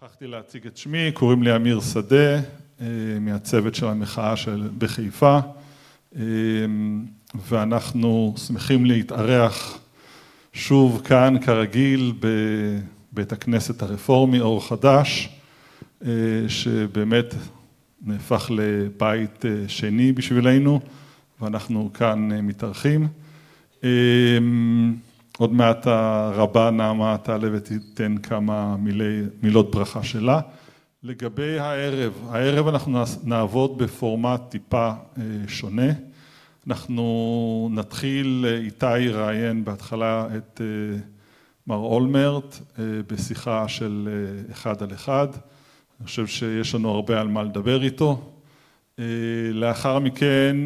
שכחתי להציג את שמי, קוראים לי אמיר שדה, מהצוות של המחאה בחיפה ואנחנו שמחים להתארח שוב כאן כרגיל בבית הכנסת הרפורמי אור חדש שבאמת נהפך לבית שני בשבילנו ואנחנו כאן מתארחים. עוד מעט הרבה נעמה תעלה ותיתן כמה מילות ברכה שלה. לגבי הערב, הערב אנחנו נעבוד בפורמט טיפה שונה. אנחנו נתחיל, איתי יראיין בהתחלה את מר אולמרט בשיחה של אחד על אחד. אני חושב שיש לנו הרבה על מה לדבר איתו. לאחר מכן,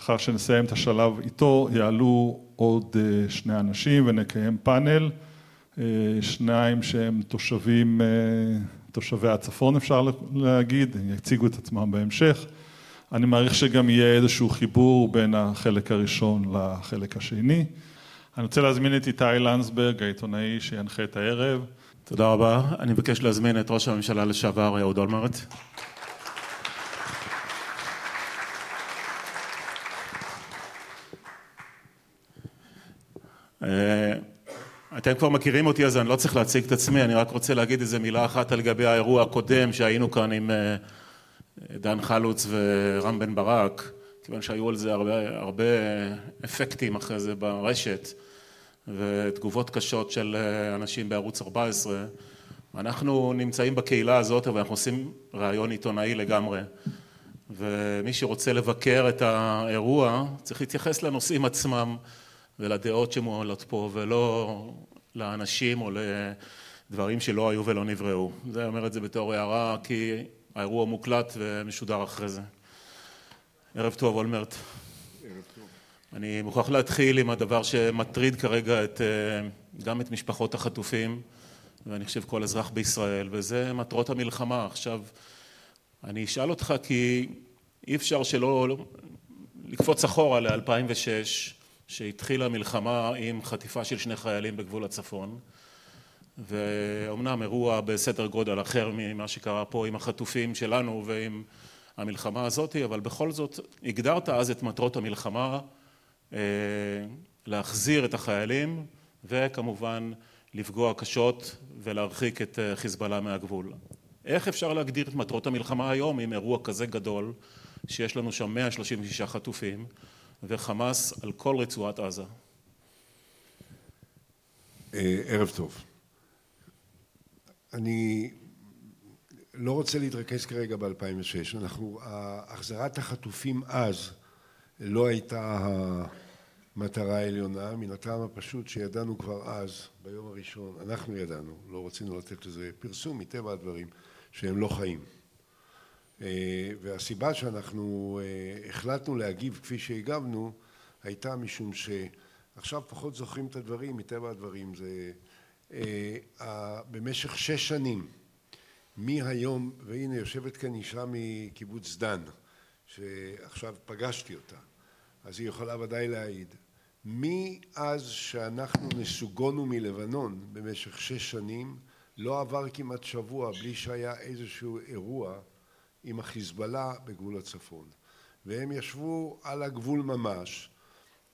לאחר שנסיים את השלב איתו, יעלו עוד שני אנשים ונקיים פאנל. שניים שהם תושבים, תושבי הצפון אפשר להגיד, יציגו את עצמם בהמשך. אני מעריך שגם יהיה איזשהו חיבור בין החלק הראשון לחלק השני. אני רוצה להזמין את איתי לנדסברג, העיתונאי שינחה את הערב. תודה רבה. אני מבקש להזמין את ראש הממשלה לשעבר אהוד אולמרט. אתם כבר מכירים אותי אז אני לא צריך להציג את עצמי, אני רק רוצה להגיד איזה מילה אחת לגבי האירוע הקודם שהיינו כאן עם דן חלוץ ורם בן ברק, כיוון שהיו על זה הרבה אפקטים אחרי זה ברשת ותגובות קשות של אנשים בערוץ 14. אנחנו נמצאים בקהילה הזאת ואנחנו עושים ראיון עיתונאי לגמרי ומי שרוצה לבקר את האירוע צריך להתייחס לנושאים עצמם ולדעות שמועלות פה ולא לאנשים או לדברים שלא היו ולא נבראו. זה אומר את זה בתור הערה כי האירוע מוקלט ומשודר אחרי זה. ערב טוב אולמרט. ערב טוב. אני מוכרח להתחיל עם הדבר שמטריד כרגע גם את משפחות החטופים ואני חושב כל אזרח בישראל וזה מטרות המלחמה. עכשיו אני אשאל אותך כי אי אפשר שלא לקפוץ אחורה ל-2006 שהתחילה מלחמה עם חטיפה של שני חיילים בגבול הצפון ואומנם אירוע בסדר גודל אחר ממה שקרה פה עם החטופים שלנו ועם המלחמה הזאת אבל בכל זאת הגדרת אז את מטרות המלחמה להחזיר את החיילים וכמובן לפגוע קשות ולהרחיק את חיזבאללה מהגבול. איך אפשר להגדיר את מטרות המלחמה היום עם אירוע כזה גדול שיש לנו שם 136 חטופים וחמאס על כל רצועת עזה? ערב טוב. אני לא רוצה להתרכז כרגע ב-2006. אנחנו, החזרת החטופים אז לא הייתה המטרה העליונה מן הטעם הפשוט שידענו כבר אז ביום הראשון, אנחנו ידענו, לא רצינו לתת לזה פרסום מטבע הדברים, שהם לא חיים. והסיבה שאנחנו החלטנו להגיב כפי שהגבנו הייתה משום שעכשיו פחות זוכרים את הדברים מטבע הדברים. זה במשך שש שנים מהיום, והנה יושבת כאן אישה מקיבוץ דן שעכשיו פגשתי אותה אז היא יכולה ודאי להעיד. מאז שאנחנו נסוגונו מלבנון במשך שש שנים לא עבר כמעט שבוע בלי שהיה איזשהו אירוע עם החיזבאללה בגבול הצפון. והם ישבו על הגבול ממש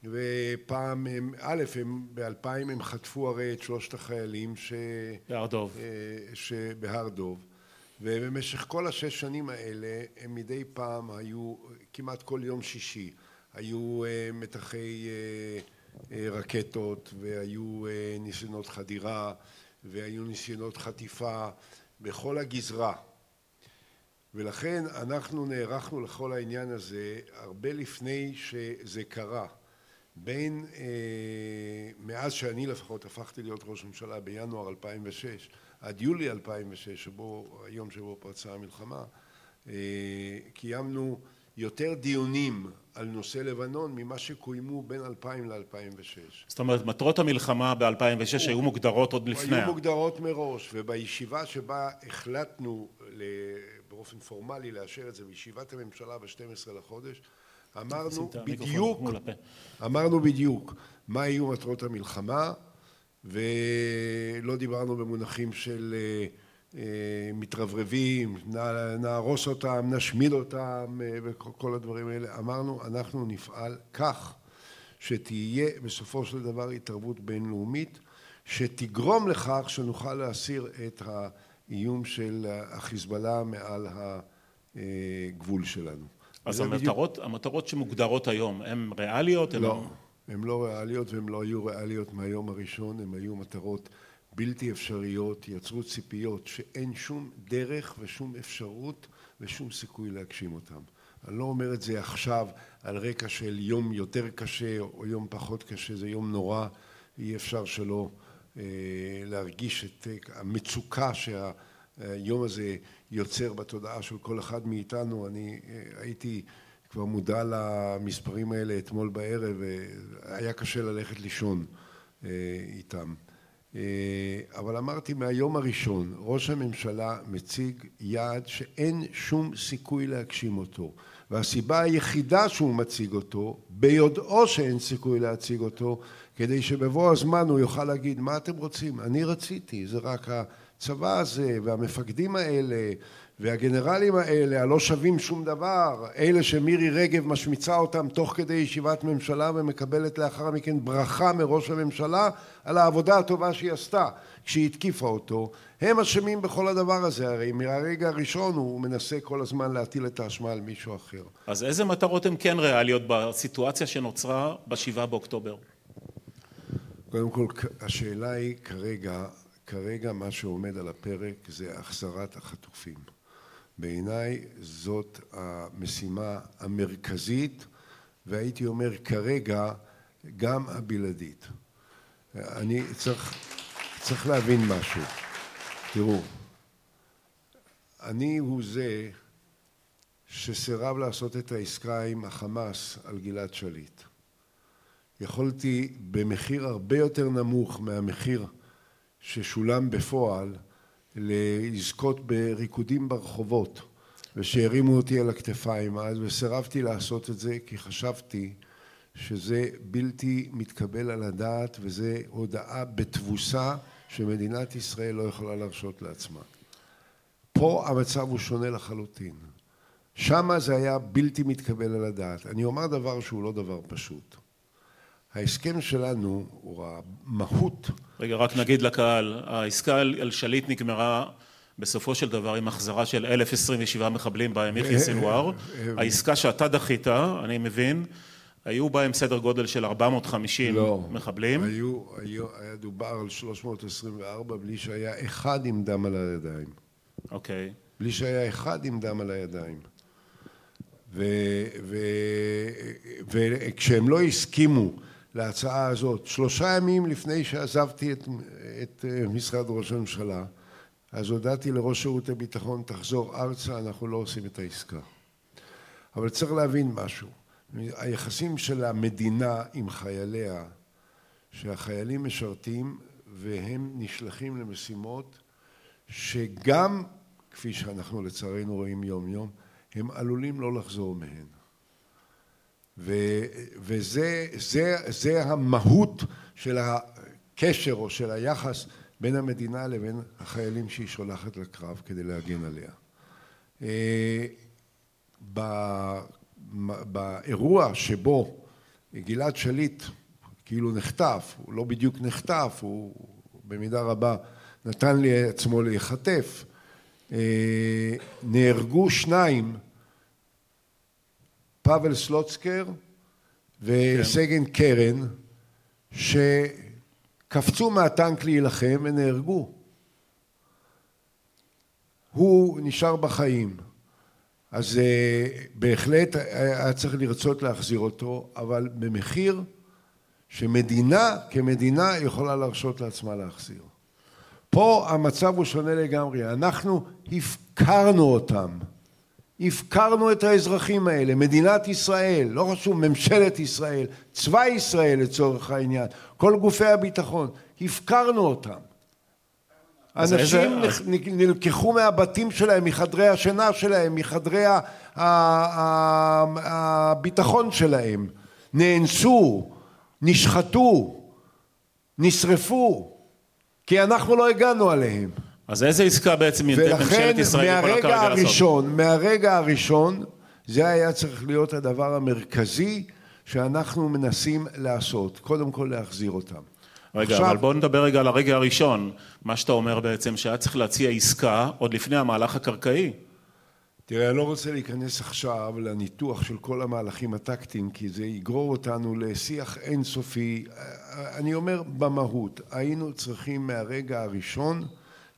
ופעם הם, א', הם באלפיים הם חטפו הרי את שלושת החיילים ש... בהר דוב. בהר דוב. ובמשך כל השש שנים האלה הם מדי פעם היו כמעט כל יום שישי היו מטחי רקטות והיו ניסיונות חדירה והיו ניסיונות חטיפה בכל הגזרה ולכן אנחנו נערכנו לכל העניין הזה הרבה לפני שזה קרה בין מאז שאני לפחות הפכתי להיות ראש ממשלה בינואר 2006 עד יולי 2006 שבו היום שבו פרצה המלחמה קיימנו יותר דיונים על נושא לבנון ממה שקוימו בין 2000 ל-2006. זאת אומרת מטרות המלחמה ב-2006 היו מוגדרות עוד לפני. היו מוגדרות מראש ובישיבה שבה החלטנו באופן פורמלי לאשר את זה בישיבת הממשלה ב-12 לחודש אמרנו בדיוק אמרנו בדיוק מה היו מטרות המלחמה ולא דיברנו במונחים של מתרברבים, נהרוס אותם, נשמיד אותם וכל הדברים האלה. אמרנו, אנחנו נפעל כך שתהיה בסופו של דבר התערבות בינלאומית שתגרום לכך שנוכל להסיר את האיום של החיזבאללה מעל הגבול שלנו. אז המטרות, בדיוק... המטרות שמוגדרות היום הן ריאליות? לא, הן לא ריאליות והן לא היו ריאליות מהיום הראשון, הן היו מטרות בלתי אפשריות, יצרו ציפיות שאין שום דרך ושום אפשרות ושום סיכוי להגשים אותן. אני לא אומר את זה עכשיו על רקע של יום יותר קשה או יום פחות קשה, זה יום נורא, אי אפשר שלא אה, להרגיש את המצוקה שהיום הזה יוצר בתודעה של כל אחד מאיתנו. אני אה, הייתי כבר מודע למספרים האלה אתמול בערב, והיה קשה ללכת לישון אה, איתם. אבל אמרתי מהיום הראשון, ראש הממשלה מציג יעד שאין שום סיכוי להגשים אותו. והסיבה היחידה שהוא מציג אותו, ביודעו שאין סיכוי להציג אותו, כדי שבבוא הזמן הוא יוכל להגיד מה אתם רוצים, אני רציתי, זה רק הצבא הזה והמפקדים האלה והגנרלים האלה הלא שווים שום דבר, אלה שמירי רגב משמיצה אותם תוך כדי ישיבת ממשלה ומקבלת לאחר מכן ברכה מראש הממשלה על העבודה הטובה שהיא עשתה כשהיא התקיפה אותו, הם אשמים בכל הדבר הזה, הרי מהרגע הראשון הוא מנסה כל הזמן להטיל את האשמה על מישהו אחר. אז איזה מטרות הן כן ריאליות בסיטואציה שנוצרה בשבעה באוקטובר? קודם כל השאלה היא כרגע, כרגע מה שעומד על הפרק זה החזרת החטופים. בעיניי זאת המשימה המרכזית והייתי אומר כרגע גם הבלעדית. אני צריך, צריך להבין משהו. תראו, אני הוא זה שסירב לעשות את העסקה עם החמאס על גלעד שליט. יכולתי במחיר הרבה יותר נמוך מהמחיר ששולם בפועל לזכות בריקודים ברחובות ושהרימו אותי על הכתפיים אז וסירבתי לעשות את זה כי חשבתי שזה בלתי מתקבל על הדעת וזה הודעה בתבוסה שמדינת ישראל לא יכולה להרשות לעצמה. פה המצב הוא שונה לחלוטין. שמה זה היה בלתי מתקבל על הדעת. אני אומר דבר שהוא לא דבר פשוט. ההסכם שלנו, או המהות... רגע, רק נגיד לקהל, העסקה על שליט נגמרה בסופו של דבר עם החזרה של 1,027 מחבלים בהם יחיא סנוואר. העסקה שאתה דחית, אני מבין, היו בהם סדר גודל של 450 לא, מחבלים. היו, היו, היה דובר על 324 בלי שהיה אחד עם דם על הידיים. אוקיי. בלי שהיה אחד עם דם על הידיים. וכשהם לא הסכימו להצעה הזאת, שלושה ימים לפני שעזבתי את, את אה, משרד ראש הממשלה, אז הודעתי לראש שירות הביטחון, תחזור ארצה, אנחנו לא עושים את העסקה. אבל צריך להבין משהו. היחסים של המדינה עם חייליה, שהחיילים משרתים והם נשלחים למשימות שגם, כפי שאנחנו לצערנו רואים יום יום, הם עלולים לא לחזור מהן. וזה זה, זה המהות של הקשר או של היחס בין המדינה לבין החיילים שהיא שולחת לקרב כדי להגן עליה. אה, באירוע שבו גלעד שליט כאילו נחטף, הוא לא בדיוק נחטף, הוא במידה רבה נתן לי עצמו להיחטף, אה, נהרגו שניים, פאבל סלוצקר וסגן כן. קרן, שקפצו מהטנק להילחם ונהרגו. הוא נשאר בחיים. אז אה, בהחלט היה צריך לרצות להחזיר אותו, אבל במחיר שמדינה כמדינה יכולה להרשות לעצמה להחזיר. פה המצב הוא שונה לגמרי, אנחנו הפקרנו אותם, הפקרנו את האזרחים האלה, מדינת ישראל, לא חשוב, ממשלת ישראל, צבא ישראל לצורך העניין, כל גופי הביטחון, הפקרנו אותם. אנשים איזה... נלקחו מהבתים שלהם, מחדרי השינה שלהם, מחדרי הביטחון שלהם, נאנסו, נשחטו, נשרפו. כי אנחנו לא הגענו עליהם. אז איזה עסקה בעצם ולכן ממשלת ישראל יכולה מהרגע כרגע לעשות? הראשון, מהרגע הראשון, זה היה צריך להיות הדבר המרכזי שאנחנו מנסים לעשות. קודם כל להחזיר אותם. רגע, עכשיו- אבל בוא נדבר רגע על הרגע הראשון. מה שאתה אומר בעצם, שהיה צריך להציע עסקה עוד לפני המהלך הקרקעי. תראה, אני לא רוצה להיכנס עכשיו לניתוח של כל המהלכים הטקטיים, כי זה יגרור אותנו לשיח אינסופי. אני אומר במהות, היינו צריכים מהרגע הראשון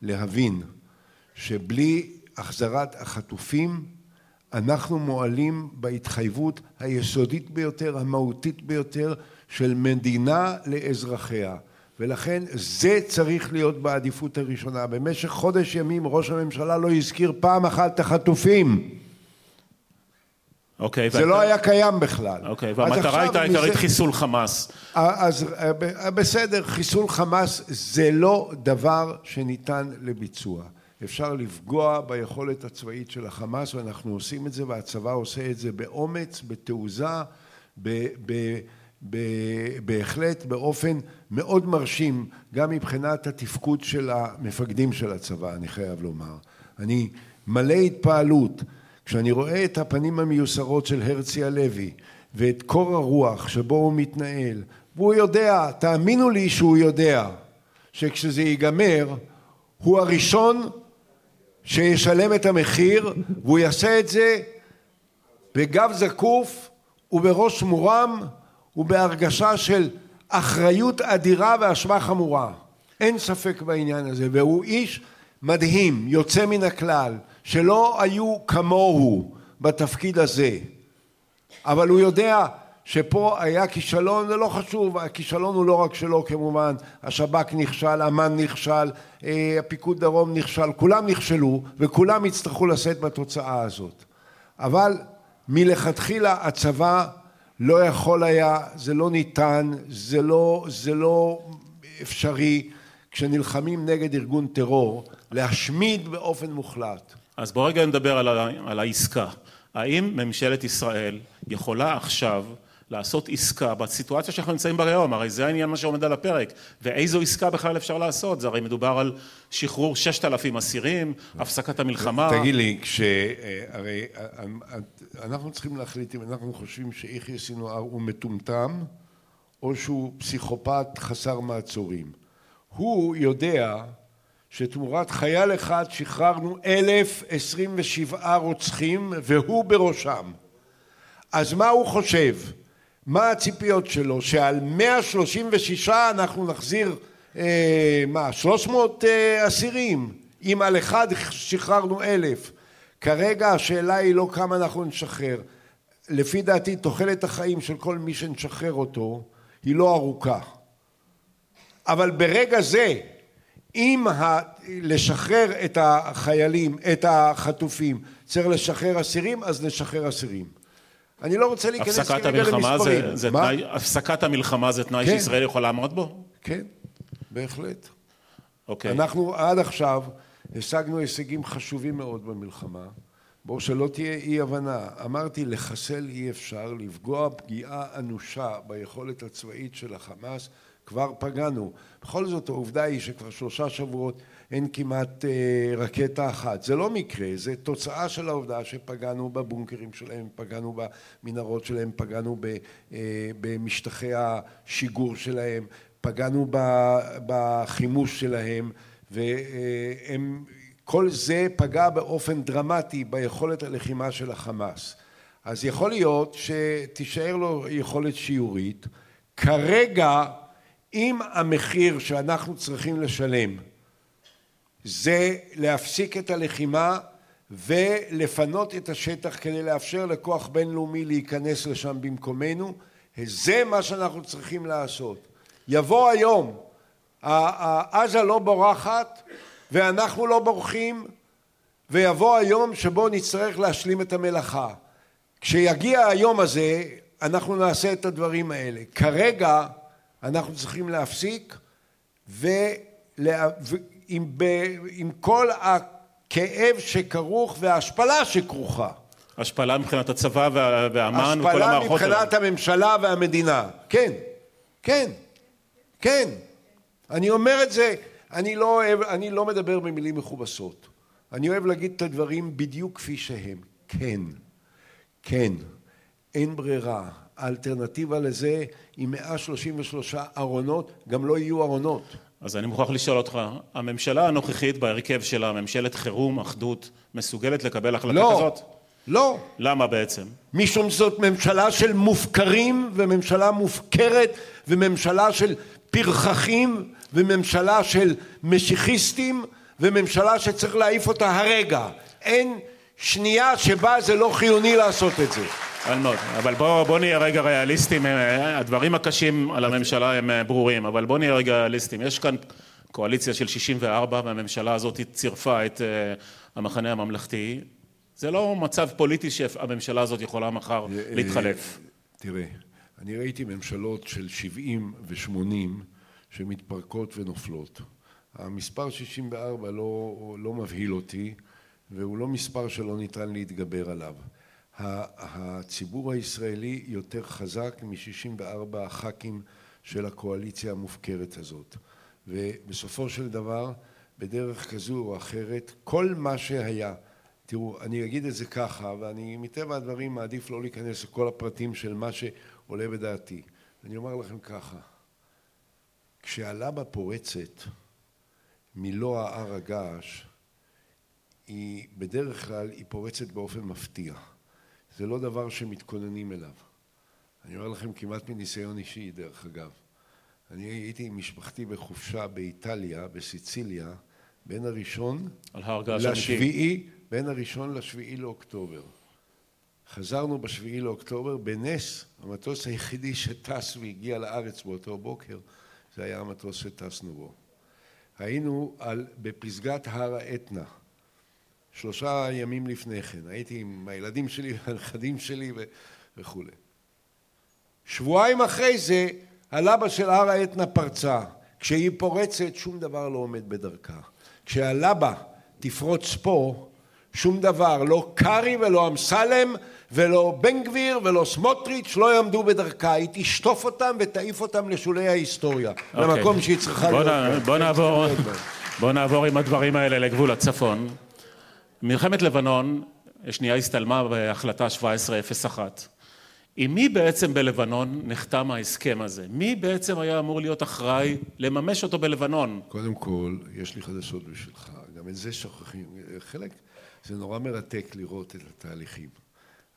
להבין שבלי החזרת החטופים, אנחנו מועלים בהתחייבות היסודית ביותר, המהותית ביותר, של מדינה לאזרחיה. ולכן זה צריך להיות בעדיפות הראשונה. במשך חודש ימים ראש הממשלה לא הזכיר פעם אחת את החטופים. אוקיי, זה ואתה- לא היה קיים בכלל. אוקיי, והמטרה הייתה עיקרית מזה- חיסול חמאס. אז אה, אה, בסדר, חיסול חמאס זה לא דבר שניתן לביצוע. אפשר לפגוע ביכולת הצבאית של החמאס ואנחנו עושים את זה והצבא עושה את זה באומץ, בתעוזה, ב- ב- ב- בהחלט באופן מאוד מרשים גם מבחינת התפקוד של המפקדים של הצבא, אני חייב לומר. אני מלא התפעלות כשאני רואה את הפנים המיוסרות של הרצי הלוי ואת קור הרוח שבו הוא מתנהל, והוא יודע, תאמינו לי שהוא יודע, שכשזה ייגמר, הוא הראשון שישלם את המחיר, והוא יעשה את זה בגב זקוף ובראש מורם ובהרגשה של אחריות אדירה ואשמה חמורה. אין ספק בעניין הזה, והוא איש מדהים, יוצא מן הכלל, שלא היו כמוהו בתפקיד הזה. אבל הוא יודע שפה היה כישלון, זה לא חשוב, הכישלון הוא לא רק שלו כמובן, השב"כ נכשל, אמ"ן נכשל, אה, הפיקוד דרום נכשל, כולם נכשלו וכולם יצטרכו לשאת בתוצאה הזאת. אבל מלכתחילה הצבא לא יכול היה, זה לא ניתן, זה לא, זה לא אפשרי, כשנלחמים נגד ארגון טרור, להשמיד באופן מוחלט. אז בוא רגע נדבר על, ה, על העסקה. האם ממשלת ישראל יכולה עכשיו לעשות עסקה בסיטואציה שאנחנו נמצאים בה היום? הרי זה העניין מה שעומד על הפרק. ואיזו עסקה בכלל אפשר לעשות? זה הרי מדובר על שחרור ששת אלפים אסירים, הפסקת המלחמה. תגיד לי, כש... הרי אנחנו צריכים להחליט אם אנחנו חושבים שיחיא סינואר הוא מטומטם או שהוא פסיכופת חסר מעצורים. הוא יודע שתמורת חייל אחד שחררנו 1,027 רוצחים והוא בראשם. אז מה הוא חושב? מה הציפיות שלו? שעל 136 אנחנו נחזיר, אה, מה, 300 אה, אסירים? אם על אחד שחררנו אלף. כרגע השאלה היא לא כמה אנחנו נשחרר. לפי דעתי תוחלת החיים של כל מי שנשחרר אותו היא לא ארוכה. אבל ברגע זה, אם ה... לשחרר את החיילים, את החטופים, צריך לשחרר אסירים, אז נשחרר אסירים. אני לא רוצה להיכנס כרגע למספרים. זה, זה? תנאי, הפסקת המלחמה זה תנאי כן. שישראל יכולה לעמוד בו? כן, בהחלט. אוקיי. אנחנו עד עכשיו השגנו הישגים חשובים מאוד במלחמה. בואו שלא תהיה אי הבנה. אמרתי לחסל אי אפשר, לפגוע פגיעה אנושה ביכולת הצבאית של החמאס, כבר פגענו. בכל זאת העובדה היא שכבר שלושה שבועות אין כמעט אה, רקטה אחת. זה לא מקרה, זה תוצאה של העובדה שפגענו בבונקרים שלהם, פגענו במנהרות שלהם, פגענו אה, במשטחי השיגור שלהם, פגענו בחימוש שלהם, והם, כל זה פגע באופן דרמטי ביכולת הלחימה של החמאס. אז יכול להיות שתישאר לו יכולת שיורית. כרגע, אם המחיר שאנחנו צריכים לשלם זה להפסיק את הלחימה ולפנות את השטח כדי לאפשר לכוח בינלאומי להיכנס לשם במקומנו, זה מה שאנחנו צריכים לעשות. יבוא היום, עזה לא בורחת ואנחנו לא בורחים, ויבוא היום שבו נצטרך להשלים את המלאכה. כשיגיע היום הזה, אנחנו נעשה את הדברים האלה. כרגע אנחנו צריכים להפסיק ולה... ב... עם כל הכאב שכרוך וההשפלה שכרוכה. השפלה מבחינת הצבא וה- והאמ"ן וכל השפלה המערכות האלה. מבחינת הממשלה והמדינה. כן, כן, כן. אני אומר את זה, אני לא אוהב, אני לא מדבר במילים מכובסות. אני אוהב להגיד את הדברים בדיוק כפי שהם. כן, כן, אין ברירה. האלטרנטיבה לזה היא 133 ארונות, גם לא יהיו ארונות. אז אני מוכרח לשאול אותך, הממשלה הנוכחית בהרכב שלה, ממשלת חירום, אחדות, מסוגלת לקבל החלטה לא, כזאת? לא. למה בעצם? משום שזאת ממשלה של מופקרים וממשלה מופקרת וממשלה של פרחחים וממשלה של משיחיסטים וממשלה שצריך להעיף אותה הרגע. אין שנייה שבה זה לא חיוני לעשות את זה. אלמוג, אבל בוא, בוא נהיה רגע ריאליסטים, אה, הדברים הקשים על הממשלה הם אה, ברורים, אבל בוא נהיה רגע ריאליסטים. יש כאן קואליציה של 64 והממשלה הזאת צירפה את אה, המחנה הממלכתי. זה לא מצב פוליטי שהממשלה הזאת יכולה מחר להתחלף. תראה, אני ראיתי ממשלות של 70 ו-80 שמתפרקות ונופלות. המספר 64 לא, לא מבהיל אותי והוא לא מספר שלא ניתן להתגבר עליו. הציבור הישראלי יותר חזק מ-64 הח"כים של הקואליציה המופקרת הזאת. ובסופו של דבר, בדרך כזו או אחרת, כל מה שהיה, תראו, אני אגיד את זה ככה, ואני מטבע הדברים מעדיף לא להיכנס לכל הפרטים של מה שעולה בדעתי. אני אומר לכם ככה, כשהלבה פורצת מלוא ההר הגעש, היא בדרך כלל, היא פורצת באופן מפתיע. זה לא דבר שמתכוננים אליו. אני אומר לכם כמעט מניסיון אישי, דרך אגב. אני הייתי עם משפחתי בחופשה באיטליה, בסיציליה, בין הראשון לשביעי, בין הראשון לשביעי לאוקטובר. חזרנו בשביעי לאוקטובר, בנס, המטוס היחידי שטס והגיע לארץ באותו בוקר, זה היה המטוס שטסנו בו. היינו על, בפסגת הר האתנה. שלושה ימים לפני כן, הייתי עם הילדים שלי והנכדים שלי וכולי. שבועיים אחרי זה הלבה של הר האתנה פרצה. כשהיא פורצת שום דבר לא עומד בדרכה. כשהלבה תפרוץ פה שום דבר, לא קרעי ולא אמסלם ולא בן גביר ולא סמוטריץ' לא יעמדו בדרכה, היא תשטוף אותם ותעיף אותם לשולי ההיסטוריה, okay. אוקיי. למקום שהיא צריכה בוא להיות. נ, בוא, נעבור, בוא נעבור עם הדברים האלה לגבול הצפון. מלחמת לבנון שנייה הסתלמה בהחלטה 1701. עם מי בעצם בלבנון נחתם ההסכם הזה? מי בעצם היה אמור להיות אחראי לממש אותו בלבנון? קודם כל, יש לי חדשות בשבילך, גם את זה שוכחים. חלק, זה נורא מרתק לראות את התהליכים.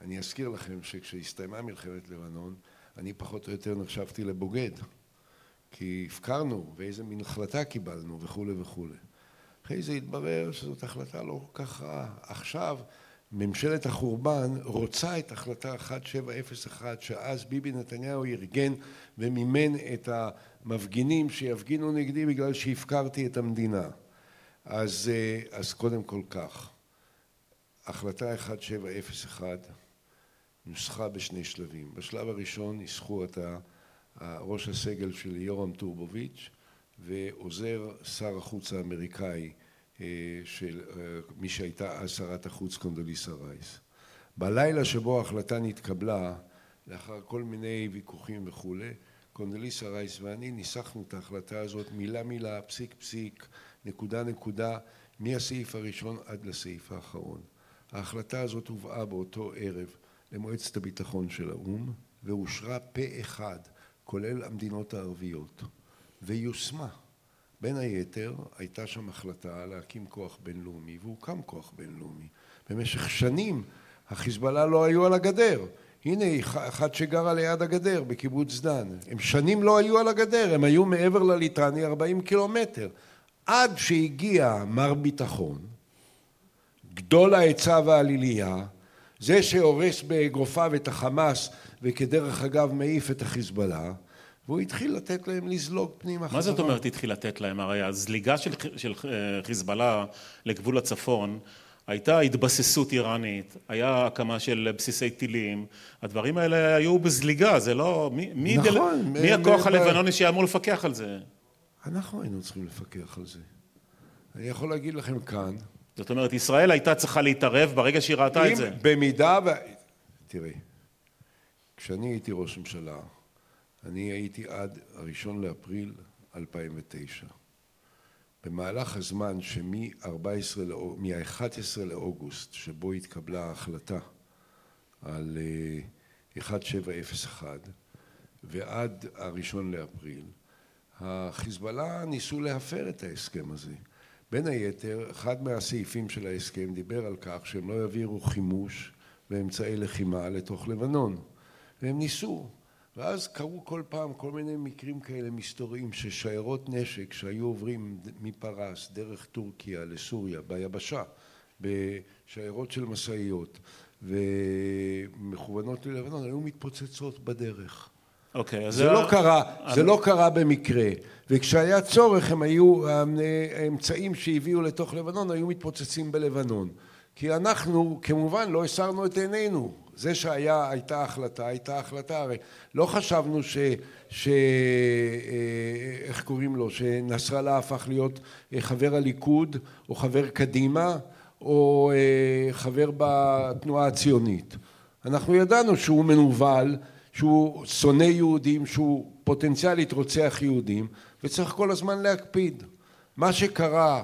אני אזכיר לכם שכשהסתיימה מלחמת לבנון, אני פחות או יותר נחשבתי לבוגד, כי הפקרנו ואיזה מין החלטה קיבלנו וכולי וכולי. אחרי זה התברר שזאת החלטה לא כל כך רעה. עכשיו ממשלת החורבן רוצה את החלטה 1701 שאז ביבי נתניהו ארגן ומימן את המפגינים שיפגינו נגדי בגלל שהפקרתי את המדינה. אז, אז קודם כל כך, החלטה 1701 נוסחה בשני שלבים. בשלב הראשון ניסחו אותה ראש הסגל של יורם טורבוביץ' ועוזר שר החוץ האמריקאי אה, של אה, מי שהייתה אז שרת החוץ קונדוליסה רייס. בלילה שבו ההחלטה נתקבלה, לאחר כל מיני ויכוחים וכולי, קונדוליסה רייס ואני ניסחנו את ההחלטה הזאת מילה מילה, פסיק פסיק, נקודה נקודה, מהסעיף הראשון עד לסעיף האחרון. ההחלטה הזאת הובאה באותו ערב למועצת הביטחון של האו"ם ואושרה פה אחד, כולל המדינות הערביות. ויושמה. בין היתר הייתה שם החלטה להקים כוח בינלאומי והוקם כוח בינלאומי. במשך שנים החיזבאללה לא היו על הגדר. הנה אחד שגרה ליד הגדר בקיבוץ דן. הם שנים לא היו על הגדר, הם היו מעבר לליטני 40 קילומטר. עד שהגיע מר ביטחון, גדול העצה והעליליה, זה שהורס באגרופיו את החמאס וכדרך אגב מעיף את החיזבאללה, והוא התחיל לתת להם לזלוג פנימה מה זאת אומרת התחיל לתת להם? הרי הזליגה של, של אה, חיזבאללה לגבול הצפון הייתה התבססות איראנית, היה הקמה של בסיסי טילים, הדברים האלה היו בזליגה, זה לא... מי, מי, נכון, דל... מי הכוח הלבנוני שהיה אמור לפקח על זה? אנחנו היינו צריכים לפקח על זה. אני יכול להגיד לכם כאן... זאת אומרת, ישראל הייתה צריכה להתערב ברגע שהיא ראתה את זה. במידה ו... תראי, כשאני הייתי ראש ממשלה, אני הייתי עד הראשון לאפריל 2009. במהלך הזמן שמ-11 לאוגוסט, שבו התקבלה ההחלטה על 1701 ועד הראשון לאפריל, החיזבאללה ניסו להפר את ההסכם הזה. בין היתר, אחד מהסעיפים של ההסכם דיבר על כך שהם לא יעבירו חימוש ואמצעי לחימה לתוך לבנון. והם ניסו. ואז קרו כל פעם כל מיני מקרים כאלה מסתוריים ששיירות נשק שהיו עוברים מפרס דרך טורקיה לסוריה ביבשה בשיירות של משאיות ומכוונות ללבנון היו מתפוצצות בדרך. אוקיי, אז זה לא קרה, זה לא קרה במקרה, וכשהיה צורך הם היו, האמצעים שהביאו לתוך לבנון היו מתפוצצים בלבנון, כי אנחנו כמובן לא הסרנו את עינינו, זה שהייתה החלטה, הייתה החלטה, הרי לא חשבנו ש... ש... איך קוראים לו? שנסראללה הפך להיות חבר הליכוד או חבר קדימה או חבר בתנועה הציונית. אנחנו ידענו שהוא מנוול שהוא שונא יהודים, שהוא פוטנציאלית רוצח יהודים וצריך כל הזמן להקפיד. מה שקרה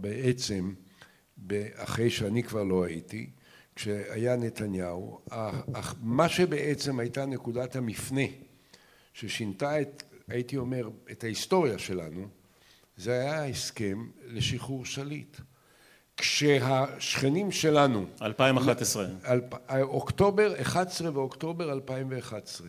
בעצם אחרי שאני כבר לא הייתי כשהיה נתניהו מה שבעצם הייתה נקודת המפנה ששינתה את הייתי אומר את ההיסטוריה שלנו זה היה ההסכם לשחרור שליט. כשהשכנים שלנו 2011 אוקטובר 11 ואוקטובר 2011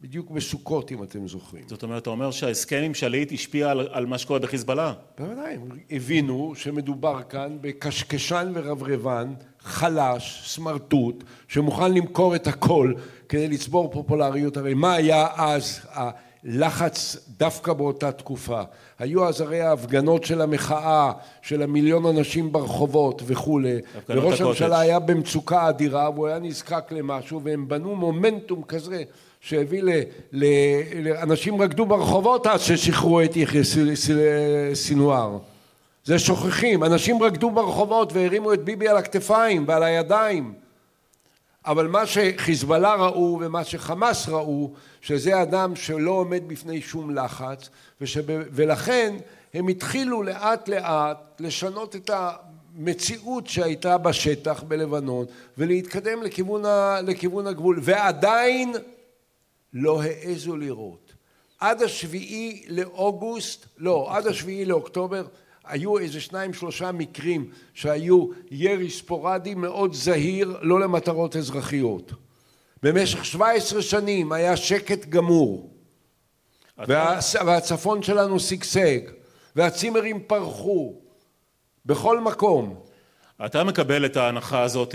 בדיוק בסוכות אם אתם זוכרים. זאת אומרת אתה אומר שההסכם עם שליט השפיע על, על מה שקורה בחיזבאללה? בוודאי הם הבינו שמדובר כאן בקשקשן ורברבן חלש סמרטוט שמוכן למכור את הכל כדי לצבור פופולריות. הרי מה היה אז לחץ דווקא באותה תקופה. היו אז הרי ההפגנות של המחאה, של המיליון אנשים ברחובות וכולי, וראש הממשלה היה במצוקה אדירה והוא היה נזקק למשהו והם בנו מומנטום כזה שהביא ל... אנשים רקדו ברחובות אז ששחררו את יחיא סינואר. זה שוכחים, אנשים רקדו ברחובות והרימו את ביבי על הכתפיים ועל הידיים. אבל מה שחיזבאללה ראו ומה שחמאס ראו שזה אדם שלא עומד בפני שום לחץ ושב... ולכן הם התחילו לאט לאט לשנות את המציאות שהייתה בשטח בלבנון ולהתקדם לכיוון, ה... לכיוון הגבול. ועדיין לא העזו לראות. עד השביעי לאוגוסט לא עד השביעי לאוקטובר היו איזה שניים שלושה מקרים שהיו ירי ספורדי מאוד זהיר לא למטרות אזרחיות. במשך 17 שנים היה שקט גמור. וה... והצפון שלנו שגשג והצימרים פרחו. בכל מקום. אתה מקבל את ההנחה הזאת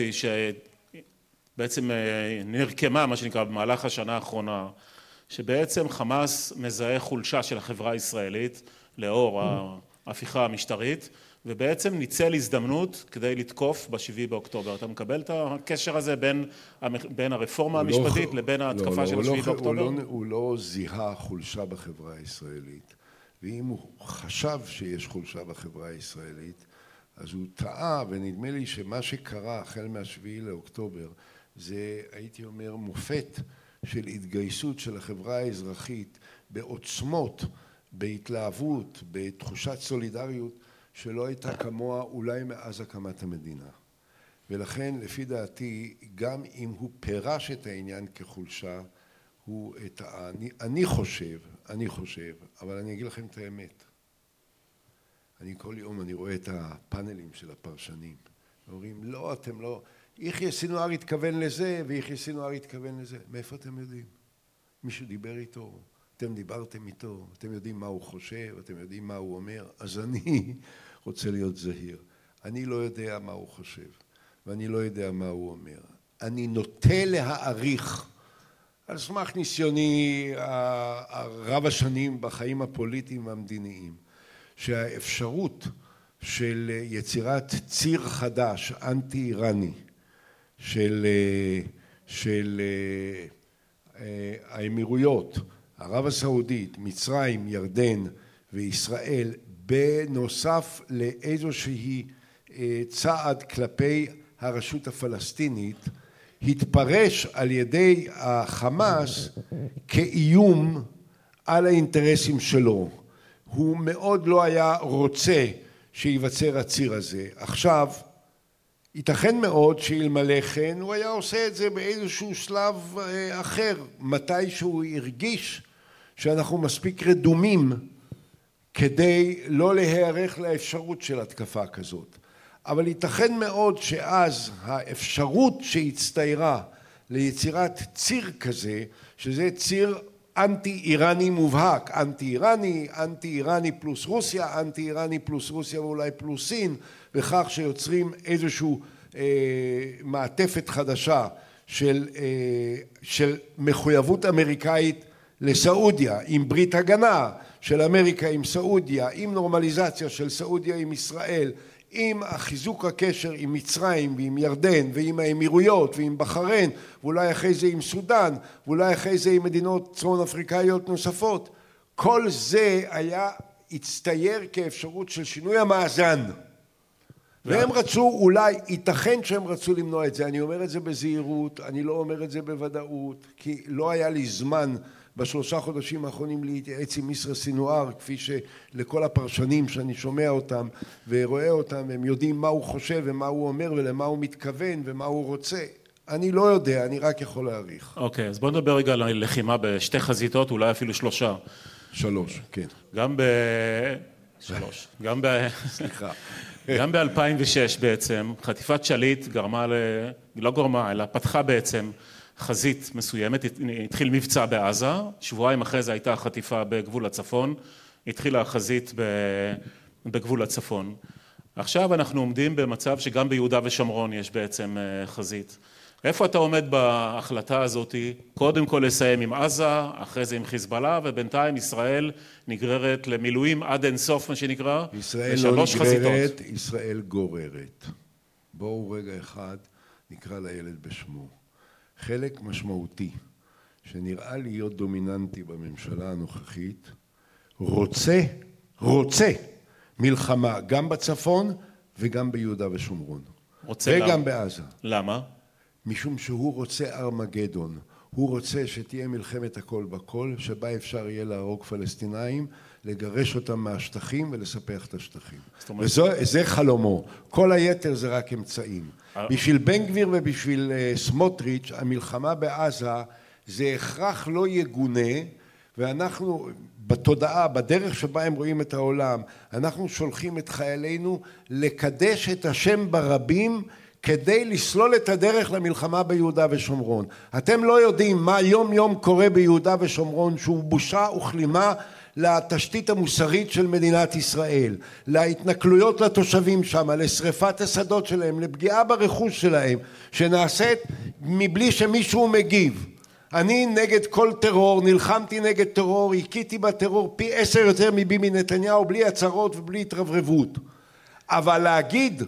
שבעצם נרקמה מה שנקרא במהלך השנה האחרונה שבעצם חמאס מזהה חולשה של החברה הישראלית לאור ההפיכה המשטרית ובעצם ניצל הזדמנות כדי לתקוף בשביעי באוקטובר. אתה מקבל את הקשר הזה בין, בין הרפורמה המשפטית לא, לבין ההתקפה לא, של השביעי לא, באוקטובר? הוא לא, הוא לא זיהה חולשה בחברה הישראלית ואם הוא חשב שיש חולשה בחברה הישראלית אז הוא טעה ונדמה לי שמה שקרה החל מהשביעי לאוקטובר זה הייתי אומר מופת של התגייסות של החברה האזרחית בעוצמות בהתלהבות, בתחושת סולידריות שלא הייתה כמוה אולי מאז הקמת המדינה. ולכן לפי דעתי גם אם הוא פירש את העניין כחולשה הוא את ה... אני, אני חושב, אני חושב, אבל אני אגיד לכם את האמת. אני כל יום אני רואה את הפאנלים של הפרשנים. אומרים לא אתם לא, יחיא סינואר התכוון לזה ויחיא סינואר התכוון לזה. מאיפה אתם יודעים? מישהו דיבר איתו? אתם דיברתם איתו, אתם יודעים מה הוא חושב, אתם יודעים מה הוא אומר, אז אני רוצה להיות זהיר. אני לא יודע מה הוא חושב, ואני לא יודע מה הוא אומר. אני נוטה להעריך, על סמך ניסיוני רב השנים בחיים הפוליטיים והמדיניים, שהאפשרות של יצירת ציר חדש, אנטי איראני, של, של האמירויות, ערב הסעודית, מצרים, ירדן וישראל בנוסף לאיזושהי צעד כלפי הרשות הפלסטינית התפרש על ידי החמאס כאיום על האינטרסים שלו. הוא מאוד לא היה רוצה שייווצר הציר הזה. עכשיו, ייתכן מאוד שאלמלא כן הוא היה עושה את זה באיזשהו שלב אה, אחר, מתי שהוא הרגיש שאנחנו מספיק רדומים כדי לא להיערך לאפשרות של התקפה כזאת. אבל ייתכן מאוד שאז האפשרות שהצטיירה ליצירת ציר כזה, שזה ציר אנטי איראני מובהק, אנטי איראני, אנטי איראני פלוס רוסיה, אנטי איראני פלוס רוסיה ואולי פלוס סין, בכך שיוצרים איזושהי אה, מעטפת חדשה של, אה, של מחויבות אמריקאית לסעודיה, עם ברית הגנה של אמריקה עם סעודיה, עם נורמליזציה של סעודיה עם ישראל, עם חיזוק הקשר עם מצרים ועם ירדן ועם האמירויות ועם בחריין ואולי אחרי זה עם סודאן ואולי אחרי זה עם מדינות צפון אפריקאיות נוספות. כל זה היה הצטייר כאפשרות של שינוי המאזן והם רצו אולי, ייתכן שהם רצו למנוע את זה, אני אומר את זה בזהירות, אני לא אומר את זה בוודאות, כי לא היה לי זמן בשלושה חודשים האחרונים להתייעץ עם ישרא סינואר, כפי שלכל הפרשנים שאני שומע אותם ורואה אותם, הם יודעים מה הוא חושב ומה הוא אומר ולמה הוא מתכוון ומה הוא רוצה. אני לא יודע, אני רק יכול להעריך. אוקיי, okay, אז בוא נדבר רגע על הלחימה בשתי חזיתות, אולי אפילו שלושה. שלוש, כן. גם ב... שלוש. גם ב... סליחה. גם ב-2006 בעצם, חטיפת שליט גרמה ל... לא גרמה, אלא פתחה בעצם חזית מסוימת, התחיל מבצע בעזה, שבועיים אחרי זה הייתה חטיפה בגבול הצפון, התחילה החזית בגבול הצפון. עכשיו אנחנו עומדים במצב שגם ביהודה ושומרון יש בעצם אה, חזית. איפה אתה עומד בהחלטה הזאתי, קודם כל לסיים עם עזה, אחרי זה עם חיזבאללה, ובינתיים ישראל נגררת למילואים עד אין סוף מה שנקרא, ישראל לא נגררת, חזיתות. ישראל גוררת. בואו רגע אחד נקרא לילד בשמו. חלק משמעותי שנראה להיות דומיננטי בממשלה הנוכחית רוצה, רוצה מלחמה גם בצפון וגם ביהודה ושומרון. רוצה וגם למה? בעזה. למה? משום שהוא רוצה ארמגדון. הוא רוצה שתהיה מלחמת הכל בכל, שבה אפשר יהיה להרוג פלסטינאים, לגרש אותם מהשטחים ולספח את השטחים. וזה חלומו. כל היתר זה רק אמצעים. אה. בשביל בן גביר ובשביל אה, סמוטריץ', המלחמה בעזה זה הכרח לא יגונה, ואנחנו בתודעה, בדרך שבה הם רואים את העולם, אנחנו שולחים את חיילינו לקדש את השם ברבים כדי לסלול את הדרך למלחמה ביהודה ושומרון. אתם לא יודעים מה יום יום קורה ביהודה ושומרון שהוא בושה וכלימה לתשתית המוסרית של מדינת ישראל, להתנכלויות לתושבים שם, לשריפת השדות שלהם, לפגיעה ברכוש שלהם, שנעשית מבלי שמישהו מגיב. אני נגד כל טרור, נלחמתי נגד טרור, הכיתי בטרור פי עשר יותר מביבי נתניהו, בלי הצהרות ובלי התרברבות. אבל להגיד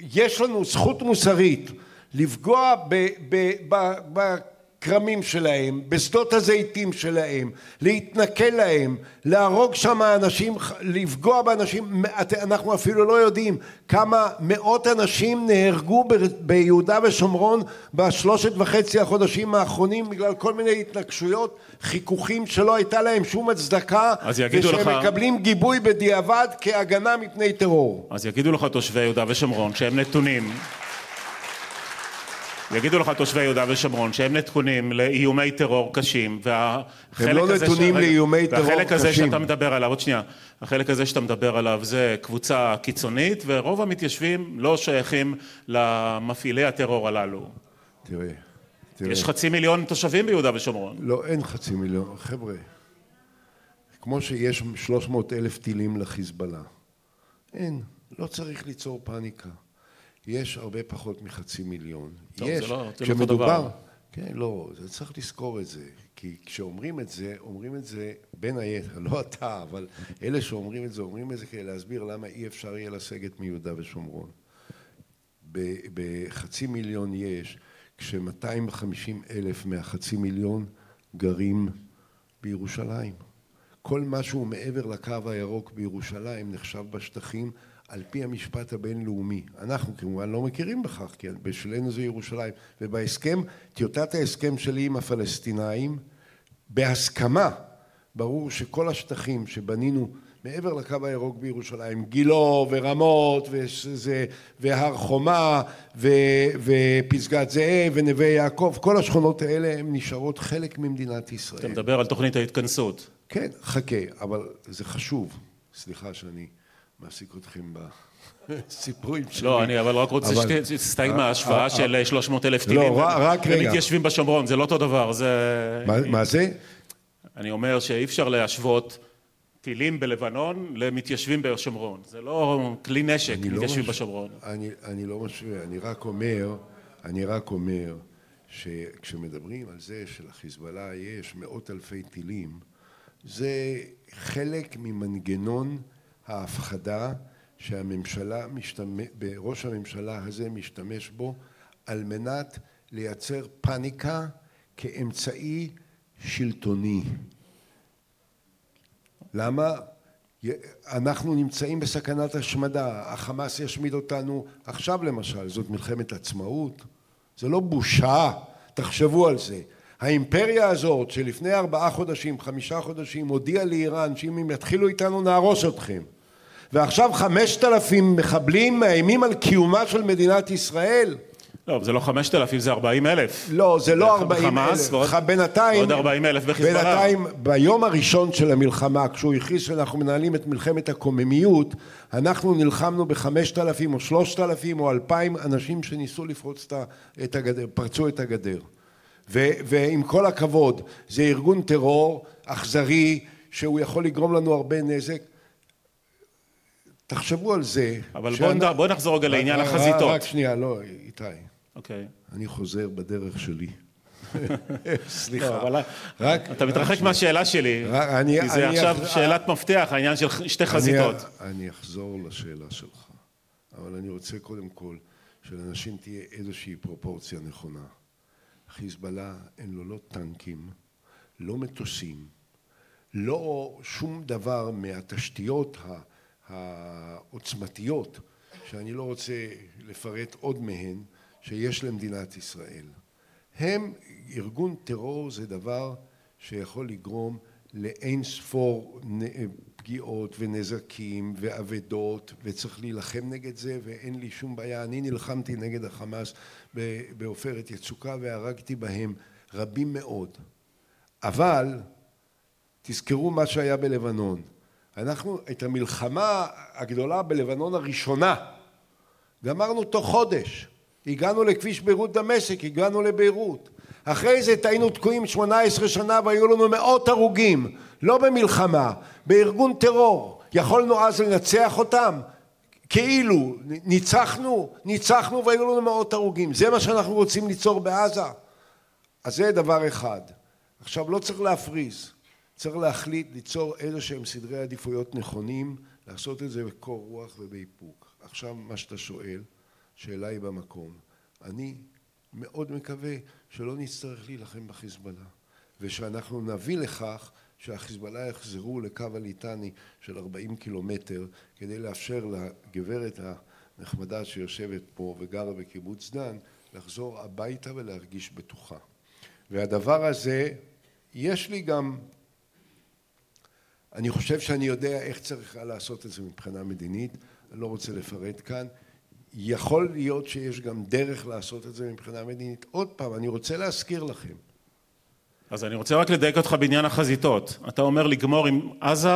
שיש לנו זכות מוסרית לפגוע ב, ב, ב, ב, בכרמים שלהם, בשדות הזיתים שלהם, להתנכל להם, להרוג שם אנשים, לפגוע באנשים, אנחנו אפילו לא יודעים כמה מאות אנשים נהרגו ביהודה ושומרון בשלושת וחצי החודשים האחרונים בגלל כל מיני התנגשויות, חיכוכים שלא הייתה להם שום הצדקה ושהם לך... מקבלים גיבוי בדיעבד כהגנה מפני טרור. אז יגידו לך תושבי יהודה ושומרון שהם נתונים יגידו לך תושבי יהודה ושומרון שהם נתונים לאיומי טרור קשים והחלק הם לא נתונים ש... לאיומי טרור קשים. והחלק הזה שאתה מדבר עליו, עוד שנייה, החלק הזה שאתה מדבר עליו זה קבוצה קיצונית ורוב המתיישבים לא שייכים למפעילי הטרור הללו. תראה, תראה. יש חצי מיליון תושבים ביהודה ושומרון. לא, אין חצי מיליון. חבר'ה, כמו שיש 300 אלף טילים לחיזבאללה, אין, לא צריך ליצור פאניקה. יש הרבה פחות מחצי מיליון. טוב, יש, זה לא, זה לא אותו דבר. כן, לא, זה צריך לזכור את זה. כי כשאומרים את זה, אומרים את זה בין היתר, לא אתה, אבל אלה שאומרים את זה, אומרים את זה כדי להסביר למה אי אפשר יהיה לסגת מיהודה ושומרון. בחצי מיליון יש, כש-250 אלף מהחצי מיליון גרים בירושלים. כל מה שהוא מעבר לקו הירוק בירושלים נחשב בשטחים על פי המשפט הבינלאומי. אנחנו כמובן לא מכירים בכך, כי בשבילנו זה ירושלים. ובהסכם, טיוטת ההסכם שלי עם הפלסטינאים, בהסכמה ברור שכל השטחים שבנינו מעבר לקו הירוק בירושלים, גילו ורמות וזה, והר חומה ו, ופסגת זאב ונווה יעקב, כל השכונות האלה הן נשארות חלק ממדינת ישראל. אתה מדבר על תוכנית ההתכנסות. כן, חכה, אבל זה חשוב. סליחה שאני מעסיק אתכם בסיפורים שלי. לא, אני אבל רק רוצה. שתסתייג אה, מההשוואה אה, של 300 אלף טילים. לא, רק רגע. ומתיישבים בשומרון, זה לא אותו דבר, זה... מה, זה? אני אומר שאי אפשר להשוות טילים בלבנון למתיישבים בשומרון. זה לא כלי נשק, לא מתיישבים לא. בשומרון. אני לא משווה, אני רק אומר, אני רק אומר שכשמדברים על זה שלחיזבאללה יש מאות אלפי טילים, זה חלק ממנגנון ההפחדה שהממשלה משתמש, ראש הממשלה הזה משתמש בו על מנת לייצר פאניקה כאמצעי שלטוני. למה? אנחנו נמצאים בסכנת השמדה, החמאס ישמיד אותנו עכשיו למשל, זאת מלחמת עצמאות, זה לא בושה, תחשבו על זה. האימפריה הזאת שלפני ארבעה חודשים, חמישה חודשים, הודיעה לאיראן שאם הם יתחילו איתנו נהרוס אתכם ועכשיו חמשת אלפים מחבלים מאיימים על קיומה של מדינת ישראל לא, זה לא חמשת אלפים, זה ארבעים אלף. לא, זה לא ארבעים אלף. בינתיים... עוד ארבעים אלף בחיזבאללה. בינתיים, ביום הראשון של המלחמה, כשהוא הכריז שאנחנו מנהלים את מלחמת הקוממיות, אנחנו נלחמנו בחמשת אלפים או שלושת אלפים או אלפיים אנשים שניסו לפרוץ את הגדר, פרצו את הגדר. ו, ועם כל הכבוד, זה ארגון טרור אכזרי, שהוא יכול לגרום לנו הרבה נזק. תחשבו על זה. אבל שאנ... בוא נחזור רגע לעניין החזיתות. רק שנייה, לא, איתי. אוקיי. אני חוזר בדרך שלי. סליחה. לא, אבל רק... אתה מתרחק מהשאלה שלי. אני, כי זה עכשיו אח... שאלת מפתח, העניין של שתי חזיתות. אני, אני אחזור לשאלה שלך, אבל אני רוצה קודם כל שלאנשים תהיה איזושהי פרופורציה נכונה. חיזבאללה אין לו לא טנקים, לא מטוסים, לא שום דבר מהתשתיות העוצמתיות, שאני לא רוצה לפרט עוד מהן, שיש למדינת ישראל. הם, ארגון טרור זה דבר שיכול לגרום לאין ספור פגיעות ונזקים ואבדות וצריך להילחם נגד זה ואין לי שום בעיה. אני נלחמתי נגד החמאס בעופרת יצוקה והרגתי בהם רבים מאוד. אבל תזכרו מה שהיה בלבנון. אנחנו את המלחמה הגדולה בלבנון הראשונה גמרנו תוך חודש. הגענו לכביש ביירות דמשק, הגענו לביירות. אחרי זה היינו תקועים 18 שנה והיו לנו מאות הרוגים, לא במלחמה, בארגון טרור. יכולנו אז לנצח אותם? כאילו, ניצחנו, ניצחנו והיו לנו מאות הרוגים. זה מה שאנחנו רוצים ליצור בעזה? אז זה דבר אחד. עכשיו, לא צריך להפריז, צריך להחליט ליצור איזה שהם סדרי עדיפויות נכונים, לעשות את זה בקור רוח ובאיפוק. עכשיו, מה שאתה שואל, שאלה היא במקום. אני מאוד מקווה שלא נצטרך להילחם בחיזבאללה ושאנחנו נביא לכך שהחיזבאללה יחזרו לקו הליטני של 40 קילומטר כדי לאפשר לגברת הנחמדה שיושבת פה וגרה בקיבוץ דן לחזור הביתה ולהרגיש בטוחה. והדבר הזה, יש לי גם, אני חושב שאני יודע איך צריך לעשות את זה מבחינה מדינית, אני לא רוצה לפרט כאן, יכול להיות שיש גם דרך לעשות את זה מבחינה מדינית. עוד פעם, אני רוצה להזכיר לכם. אז אני רוצה רק לדייק אותך בעניין החזיתות. אתה אומר לגמור עם עזה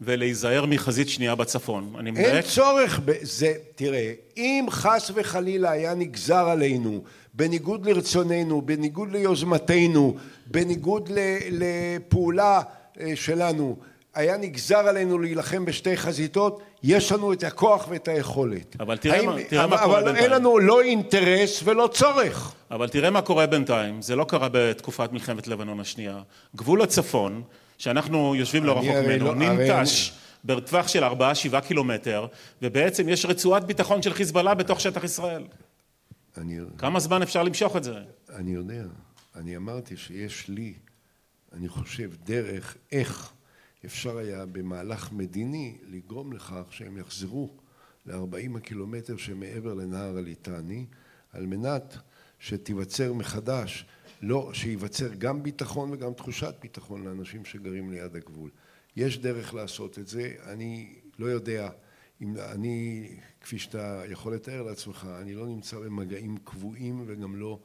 ולהיזהר מחזית שנייה בצפון. אני מדייק? אין צורך בזה. תראה, אם חס וחלילה היה נגזר עלינו, בניגוד לרצוננו, בניגוד ליוזמתנו, בניגוד לפעולה אה, שלנו, היה נגזר עלינו להילחם בשתי חזיתות, יש לנו את הכוח ואת היכולת. אבל תראה, האם, מה, תראה מה קורה בינתיים. אבל אין לנו לא אינטרס ולא צורך. אבל תראה מה קורה בינתיים, זה לא קרה בתקופת מלחמת לבנון השנייה. גבול הצפון, שאנחנו יושבים לא רחוק ממנו, לא, ננטש אני... בטווח של ארבעה שבעה קילומטר, ובעצם יש רצועת ביטחון של חיזבאללה בתוך שטח ישראל. אני... כמה זמן אפשר למשוך את זה? אני יודע. אני אמרתי שיש לי, אני חושב, דרך איך אפשר היה במהלך מדיני לגרום לכך שהם יחזרו ל-40 הקילומטר שמעבר לנהר הליטני על מנת שתיווצר מחדש, לא, שייווצר גם ביטחון וגם תחושת ביטחון לאנשים שגרים ליד הגבול. יש דרך לעשות את זה, אני לא יודע אם אני, כפי שאתה יכול לתאר לעצמך, אני לא נמצא במגעים קבועים וגם לא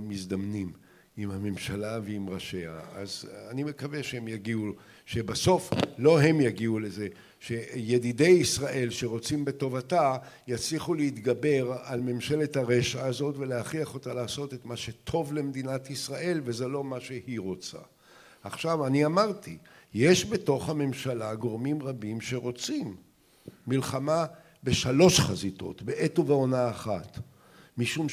מזדמנים עם הממשלה ועם ראשיה, אז אני מקווה שהם יגיעו, שבסוף לא הם יגיעו לזה, שידידי ישראל שרוצים בטובתה יצליחו להתגבר על ממשלת הרשע הזאת ולהכריח אותה לעשות את מה שטוב למדינת ישראל וזה לא מה שהיא רוצה. עכשיו אני אמרתי, יש בתוך הממשלה גורמים רבים שרוצים מלחמה בשלוש חזיתות, בעת ובעונה אחת, משום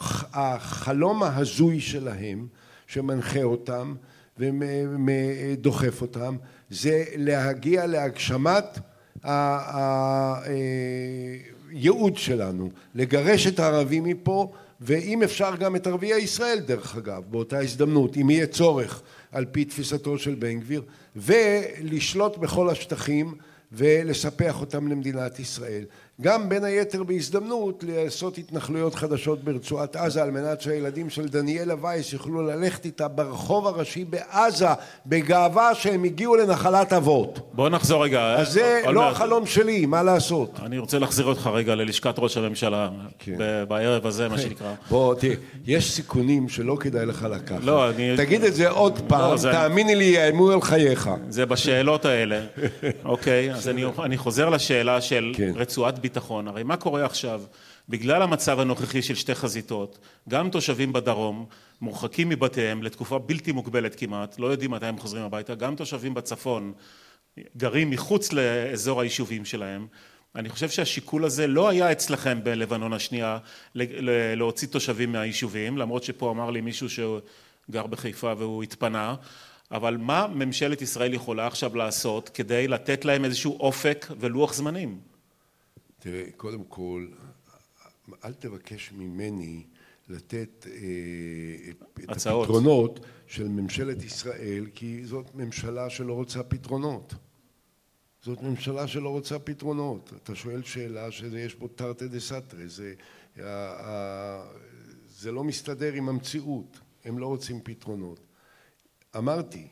שהחלום ההזוי שלהם שמנחה אותם ודוחף אותם זה להגיע להגשמת הייעוד שלנו, לגרש את הערבים מפה ואם אפשר גם את ערביי ישראל דרך אגב באותה הזדמנות אם יהיה צורך על פי תפיסתו של בן גביר ולשלוט בכל השטחים ולספח אותם למדינת ישראל גם בין היתר בהזדמנות לעשות התנחלויות חדשות ברצועת עזה על מנת שהילדים של דניאלה וייס יוכלו ללכת איתה ברחוב הראשי בעזה בגאווה שהם הגיעו לנחלת אבות. בוא נחזור רגע. אז זה לא החלום שלי, מה לעשות? אני רוצה להחזיר אותך רגע ללשכת ראש הממשלה כן. בערב הזה מה שנקרא. בוא תראה, יש סיכונים שלא כדאי לך לקחת. לא, אני... תגיד את זה עוד לא, פעם, תאמיני לי יאיימו על חייך. זה בשאלות האלה. אוקיי, אז אני חוזר לשאלה של כן. רצועת ביטחון. הרי מה קורה עכשיו? בגלל המצב הנוכחי של שתי חזיתות, גם תושבים בדרום מורחקים מבתיהם לתקופה בלתי מוגבלת כמעט, לא יודעים מתי הם חוזרים הביתה, גם תושבים בצפון גרים מחוץ לאזור היישובים שלהם. אני חושב שהשיקול הזה לא היה אצלכם בלבנון השנייה להוציא תושבים מהיישובים, למרות שפה אמר לי מישהו שגר בחיפה והוא התפנה, אבל מה ממשלת ישראל יכולה עכשיו לעשות כדי לתת להם איזשהו אופק ולוח זמנים? תראה, קודם כל, אל תבקש ממני לתת אה, את. הפתרונות של ממשלת ישראל, כי זאת ממשלה שלא רוצה פתרונות. זאת ממשלה שלא רוצה פתרונות. אתה שואל שאלה שיש בו תרתי דה סתרי, זה, זה לא מסתדר עם המציאות, הם לא רוצים פתרונות. אמרתי,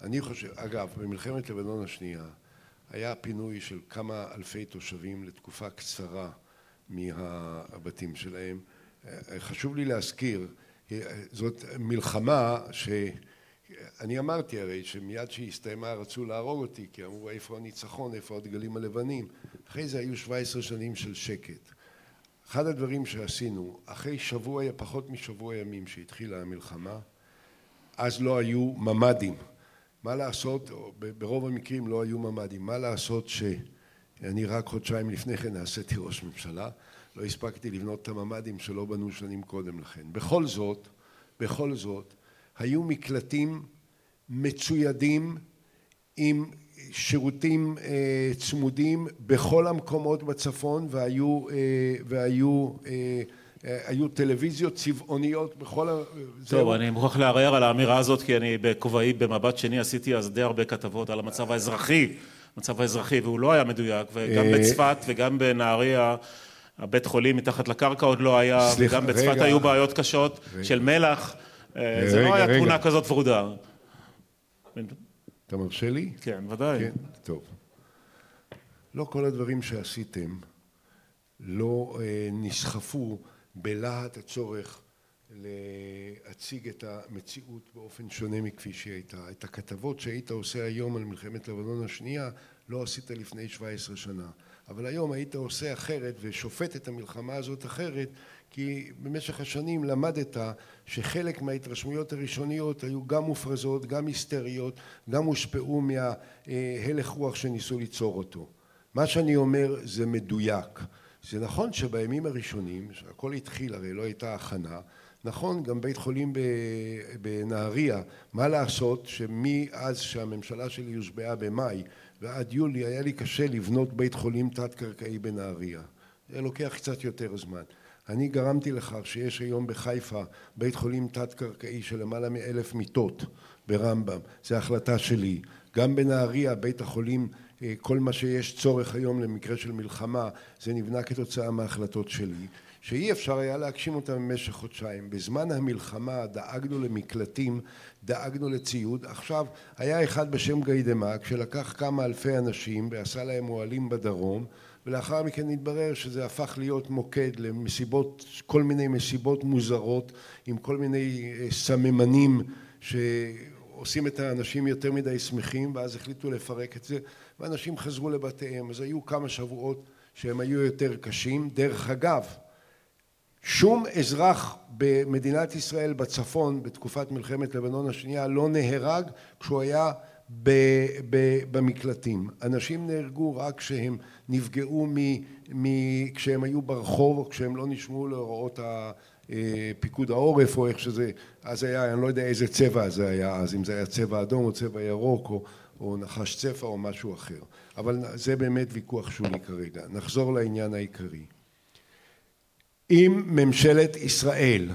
אני חושב, אגב, במלחמת לבנון השנייה היה פינוי של כמה אלפי תושבים לתקופה קצרה מהבתים שלהם. חשוב לי להזכיר, זאת מלחמה שאני אמרתי הרי שמיד שהיא הסתיימה רצו להרוג אותי כי אמרו איפה הניצחון, איפה הדגלים הלבנים. אחרי זה היו 17 שנים של שקט. אחד הדברים שעשינו, אחרי שבוע, פחות משבוע ימים שהתחילה המלחמה, אז לא היו ממ"דים. מה לעשות, ברוב המקרים לא היו ממ"דים, מה לעשות שאני רק חודשיים לפני כן נעשיתי ראש ממשלה, לא הספקתי לבנות את הממ"דים שלא בנו שנים קודם לכן. בכל זאת, בכל זאת, היו מקלטים מצוידים עם שירותים אה, צמודים בכל המקומות בצפון והיו, אה, והיו אה, היו טלוויזיות צבעוניות בכל ה... טוב, אני מוכרח לערער על האמירה הזאת כי אני בכובעי במבט שני עשיתי אז די הרבה כתבות על המצב האזרחי, המצב האזרחי והוא לא היה מדויק וגם אה, בצפת וגם בנהריה הבית חולים מתחת לקרקע עוד לא היה וגם בצפת היו בעיות קשות של מלח אה, זה לא היה תמונה כזאת ורודה. אתה מרשה לי? כן, ודאי. כן, טוב. לא כל הדברים שעשיתם לא אה, נסחפו בלהט הצורך להציג את המציאות באופן שונה מכפי שהיא הייתה. את הכתבות שהיית עושה היום על מלחמת לבנון השנייה לא עשית לפני 17 שנה. אבל היום היית עושה אחרת ושופט את המלחמה הזאת אחרת כי במשך השנים למדת שחלק מההתרשמויות הראשוניות היו גם מופרזות, גם היסטריות, גם הושפעו מהלך רוח שניסו ליצור אותו. מה שאני אומר זה מדויק. זה נכון שבימים הראשונים, שהכל התחיל, הרי לא הייתה הכנה, נכון, גם בית חולים בנהריה, מה לעשות שמאז שהממשלה שלי הושבעה במאי ועד יולי היה לי קשה לבנות בית חולים תת-קרקעי בנהריה. זה לוקח קצת יותר זמן. אני גרמתי לכך שיש היום בחיפה בית חולים תת-קרקעי של למעלה מאלף מיטות ברמב"ם, זו החלטה שלי. גם בנהריה בית החולים כל מה שיש צורך היום למקרה של מלחמה זה נבנה כתוצאה מההחלטות שלי שאי אפשר היה להגשים אותם במשך חודשיים. בזמן המלחמה דאגנו למקלטים, דאגנו לציוד. עכשיו היה אחד בשם גיידמק שלקח כמה אלפי אנשים ועשה להם אוהלים בדרום ולאחר מכן התברר שזה הפך להיות מוקד למסיבות, כל מיני מסיבות מוזרות עם כל מיני סממנים שעושים את האנשים יותר מדי שמחים ואז החליטו לפרק את זה ואנשים חזרו לבתיהם. אז היו כמה שבועות שהם היו יותר קשים. דרך אגב שום אזרח במדינת ישראל בצפון בתקופת מלחמת לבנון השנייה לא נהרג כשהוא היה במקלטים. אנשים נהרגו רק כשהם נפגעו כשהם היו ברחוב או כשהם לא נשמעו להוראות פיקוד העורף או איך שזה אז היה, אני לא יודע איזה צבע זה היה אז, אם זה היה צבע אדום או צבע ירוק או נחש צפע או משהו אחר. אבל זה באמת ויכוח שולי כרגע. נחזור לעניין העיקרי. אם ממשלת ישראל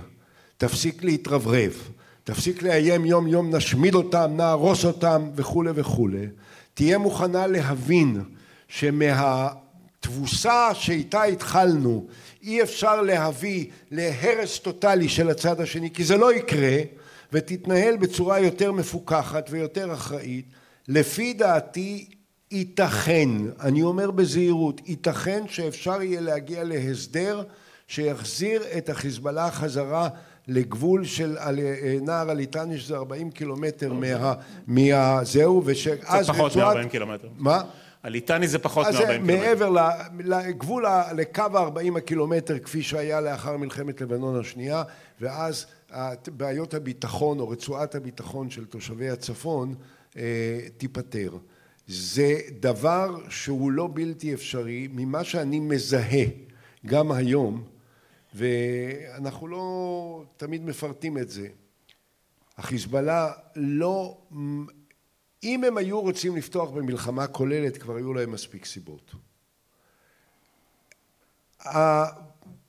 תפסיק להתרברב, תפסיק לאיים יום יום נשמיד אותם, נהרוס אותם וכולי וכולי, תהיה מוכנה להבין שמהתבוסה שאיתה התחלנו אי אפשר להביא להרס טוטאלי של הצד השני כי זה לא יקרה ותתנהל בצורה יותר מפוקחת ויותר אחראית, לפי דעתי ייתכן, אני אומר בזהירות, ייתכן שאפשר יהיה להגיע להסדר שיחזיר את החיזבאללה חזרה לגבול של נער הליטני שזה 40 קילומטר מהזהו ושאז זה פחות מ-40 קילומטר. מה? הליטני זה פחות מ-40 קילומטר. מעבר לגבול, לקו ה-40 הקילומטר כפי שהיה לאחר מלחמת לבנון השנייה ואז בעיות הביטחון או רצועת הביטחון של תושבי הצפון תיפטר. זה דבר שהוא לא בלתי אפשרי ממה שאני מזהה גם היום ואנחנו לא תמיד מפרטים את זה. החיזבאללה לא, אם הם היו רוצים לפתוח במלחמה כוללת כבר היו להם מספיק סיבות.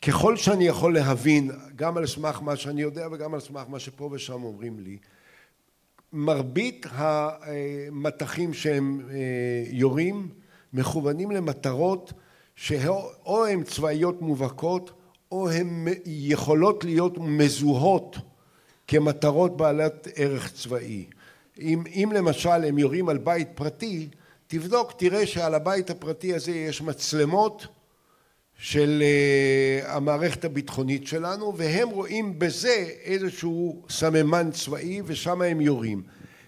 ככל שאני יכול להבין גם על סמך מה שאני יודע וגם על סמך מה שפה ושם אומרים לי מרבית המטחים שהם יורים מכוונים למטרות שאו הן צבאיות מובהקות או הן יכולות להיות מזוהות כמטרות בעלת ערך צבאי. אם, אם למשל הם יורים על בית פרטי, תבדוק, תראה שעל הבית הפרטי הזה יש מצלמות של uh, המערכת הביטחונית שלנו והם רואים בזה איזשהו סממן צבאי ושם הם יורים.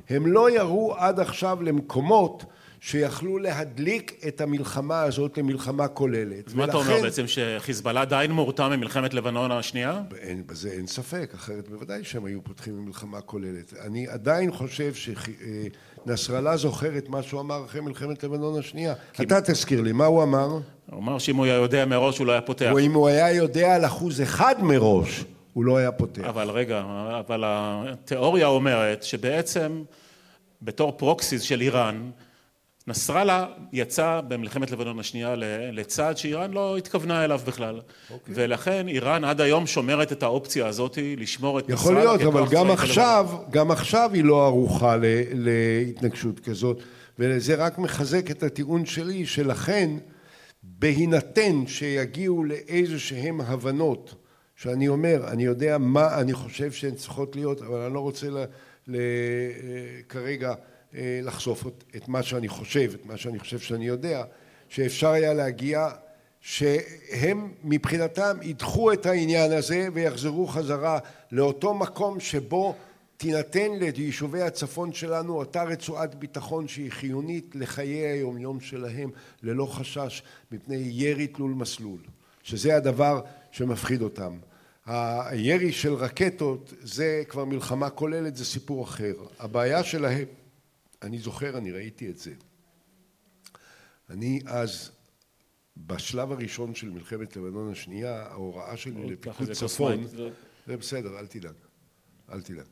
הם לא ירו עד עכשיו למקומות שיכלו להדליק את המלחמה הזאת למלחמה כוללת. מה אתה אומר בעצם שחיזבאללה עדיין מורתע ממלחמת לבנון השנייה? בזה אין ספק, אחרת בוודאי שהם היו פותחים במלחמה כוללת. אני עדיין חושב שנסראללה זוכר את מה שהוא אמר אחרי מלחמת לבנון השנייה. אתה תזכיר לי, מה הוא אמר? הוא אמר שאם הוא היה יודע מראש הוא לא היה פותח. או אם הוא היה יודע על אחוז אחד מראש הוא לא היה פותח. אבל רגע, אבל התיאוריה אומרת שבעצם בתור פרוקסיס של איראן נסראללה יצא במלחמת לבנון השנייה לצעד שאיראן לא התכוונה אליו בכלל. okay. ולכן איראן עד היום שומרת את האופציה הזאת לשמור את נסראללה יכול להיות אבל גם עכשיו גם עכשיו היא לא ערוכה להתנגשות כזאת. וזה רק מחזק את הטיעון שלי שלכן בהינתן שיגיעו לאיזה שהם הבנות שאני אומר אני יודע מה אני חושב שהן צריכות להיות אבל אני לא רוצה ל, ל, כרגע לחשוף את מה שאני חושב, את מה שאני חושב שאני יודע, שאפשר היה להגיע שהם מבחינתם ידחו את העניין הזה ויחזרו חזרה לאותו מקום שבו תינתן ליישובי הצפון שלנו אותה רצועת ביטחון שהיא חיונית לחיי היומיום שלהם ללא חשש מפני ירי תלול מסלול, שזה הדבר שמפחיד אותם. הירי של רקטות זה כבר מלחמה כוללת, זה סיפור אחר. הבעיה שלהם אני זוכר, אני ראיתי את זה. אני אז, בשלב הראשון של מלחמת לבנון השנייה, ההוראה שלי לפיקוד צפון, זה בסדר, אל תדאג, אל תדאג.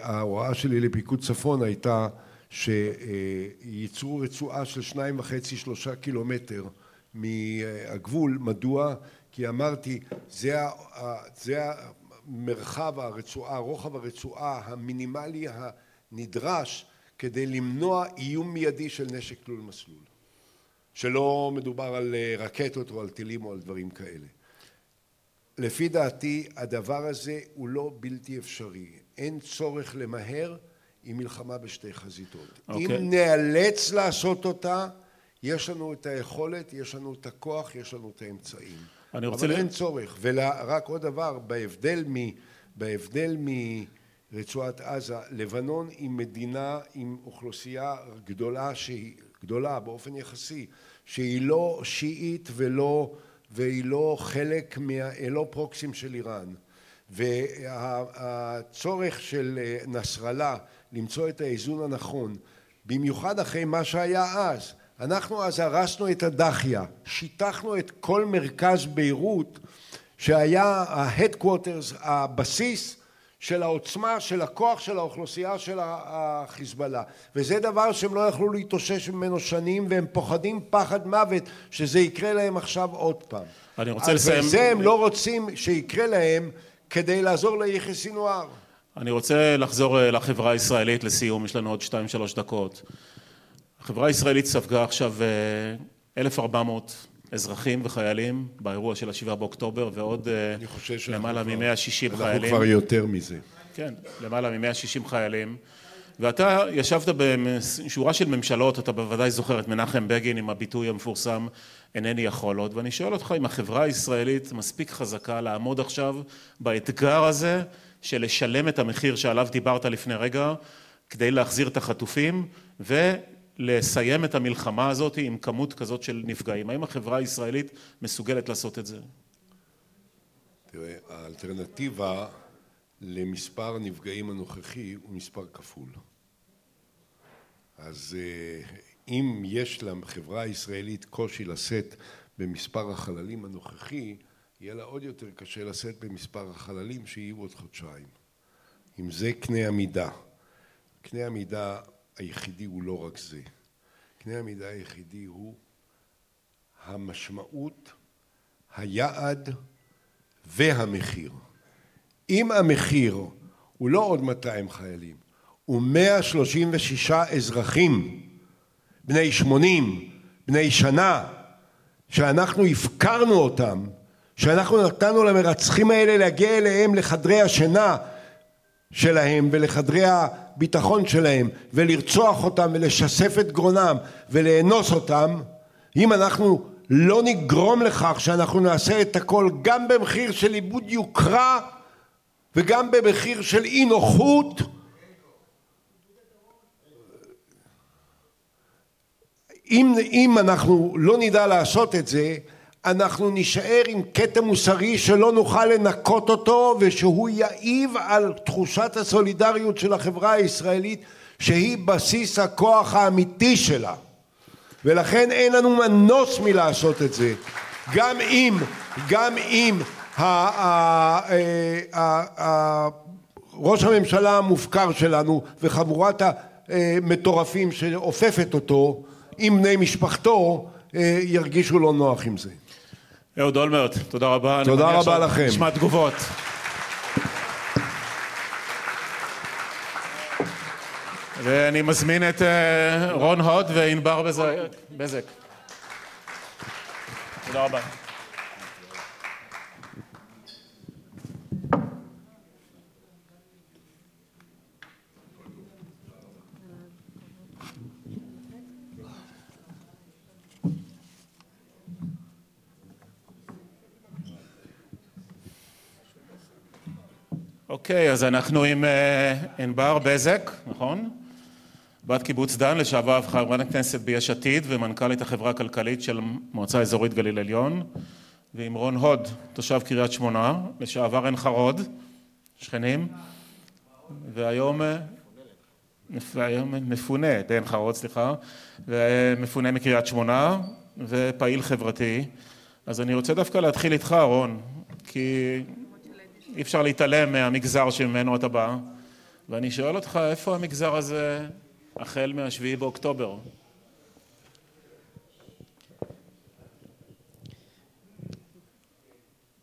ההוראה שלי לפיקוד צפון הייתה שייצרו רצועה של שניים וחצי שלושה קילומטר מהגבול, מדוע? כי אמרתי זה המרחב הרצועה, רוחב הרצועה המינימלי הנדרש כדי למנוע איום מיידי של נשק תלול מסלול שלא מדובר על אה, רקטות או על טילים או על דברים כאלה. לפי דעתי הדבר הזה הוא לא בלתי אפשרי, אין צורך למהר עם מלחמה בשתי חזיתות. Okay. אם אוקיי. נאלץ לעשות אותה, יש לנו את היכולת, יש לנו את הכוח, יש לנו את האמצעים. אני רוצה... אבל ל... אין צורך. ורק עוד דבר, בהבדל, מ... בהבדל מרצועת עזה, לבנון היא מדינה עם אוכלוסייה גדולה שהיא, גדולה באופן יחסי, שהיא לא שיעית ולא, והיא לא חלק, מה... לא פרוקסים של איראן. והצורך של אה, נסראללה למצוא את האיזון הנכון, במיוחד אחרי מה שהיה אז, אנחנו אז הרסנו את הדאחייה, שיטחנו את כל מרכז ביירות שהיה ה headquarters, הבסיס של העוצמה, של הכוח של האוכלוסייה של החיזבאללה וזה דבר שהם לא יכלו להתאושש ממנו שנים והם פוחדים פחד מוות שזה יקרה להם עכשיו עוד פעם. אני רוצה לסיים... וזה הם לא רוצים שיקרה להם כדי לעזור ליחיא סינואר. אני רוצה לחזור אה, לחברה הישראלית לסיום, יש לנו עוד שתיים שלוש דקות. החברה הישראלית ספגה עכשיו 1,400 אה, אזרחים וחיילים באירוע של השבעה באוקטובר ועוד אה, למעלה מ-160 חיילים. אנחנו כבר יותר מזה. כן, למעלה מ-160 חיילים. ואתה ישבת בשורה של ממשלות, אתה בוודאי זוכר את מנחם בגין עם הביטוי המפורסם אינני יכול עוד, ואני שואל אותך אם החברה הישראלית מספיק חזקה לעמוד עכשיו באתגר הזה של לשלם את המחיר שעליו דיברת לפני רגע כדי להחזיר את החטופים ולסיים את המלחמה הזאת עם כמות כזאת של נפגעים. האם החברה הישראלית מסוגלת לעשות את זה? תראה, האלטרנטיבה למספר הנפגעים הנוכחי הוא מספר כפול. אז אה, אם יש לחברה הישראלית קושי לשאת במספר החללים הנוכחי, יהיה לה עוד יותר קשה לשאת במספר החללים שיהיו עוד חודשיים. אם זה קנה המידה. קנה המידה היחידי הוא לא רק זה. קנה המידה היחידי הוא המשמעות, היעד והמחיר. אם המחיר הוא לא עוד 200 חיילים, הוא 136 אזרחים בני 80, בני שנה, שאנחנו הפקרנו אותם שאנחנו נתנו למרצחים האלה להגיע אליהם לחדרי השינה שלהם ולחדרי הביטחון שלהם ולרצוח אותם ולשסף את גרונם ולאנוס אותם אם אנחנו לא נגרום לכך שאנחנו נעשה את הכל גם במחיר של איבוד יוקרה וגם במחיר של אי נוחות אם, אם אנחנו לא נדע לעשות את זה אנחנו נישאר עם קטע מוסרי שלא נוכל לנקות אותו ושהוא יעיב על תחושת הסולידריות של החברה הישראלית שהיא בסיס הכוח האמיתי שלה. ולכן אין לנו מנוס מלעשות את זה. גם אם גם אם ראש הממשלה המופקר שלנו וחבורת המטורפים שאופפת אותו עם בני משפחתו ירגישו לא נוח עם זה אהוד אולמרט, תודה רבה. תודה רבה לכם. נשמע תגובות. ואני מזמין את אה, רון הוד וענבר בזק. תודה רבה. אוקיי, אז אנחנו עם אה, ענבר בזק, נכון? בת קיבוץ דן, לשעבר חברת הכנסת ביש עתיד ומנכ"לית החברה הכלכלית של מועצה אזורית גליל עליון. ועם רון הוד, תושב קריית שמונה, לשעבר עין חרוד, שכנים. והיום אה, והיום מפונה, עין חרוד סליחה, ומפונה מקריית שמונה ופעיל חברתי. אז אני רוצה דווקא להתחיל איתך רון כי אי אפשר להתעלם מהמגזר שממנו אתה בא, ואני שואל אותך, איפה המגזר הזה החל מהשביעי באוקטובר?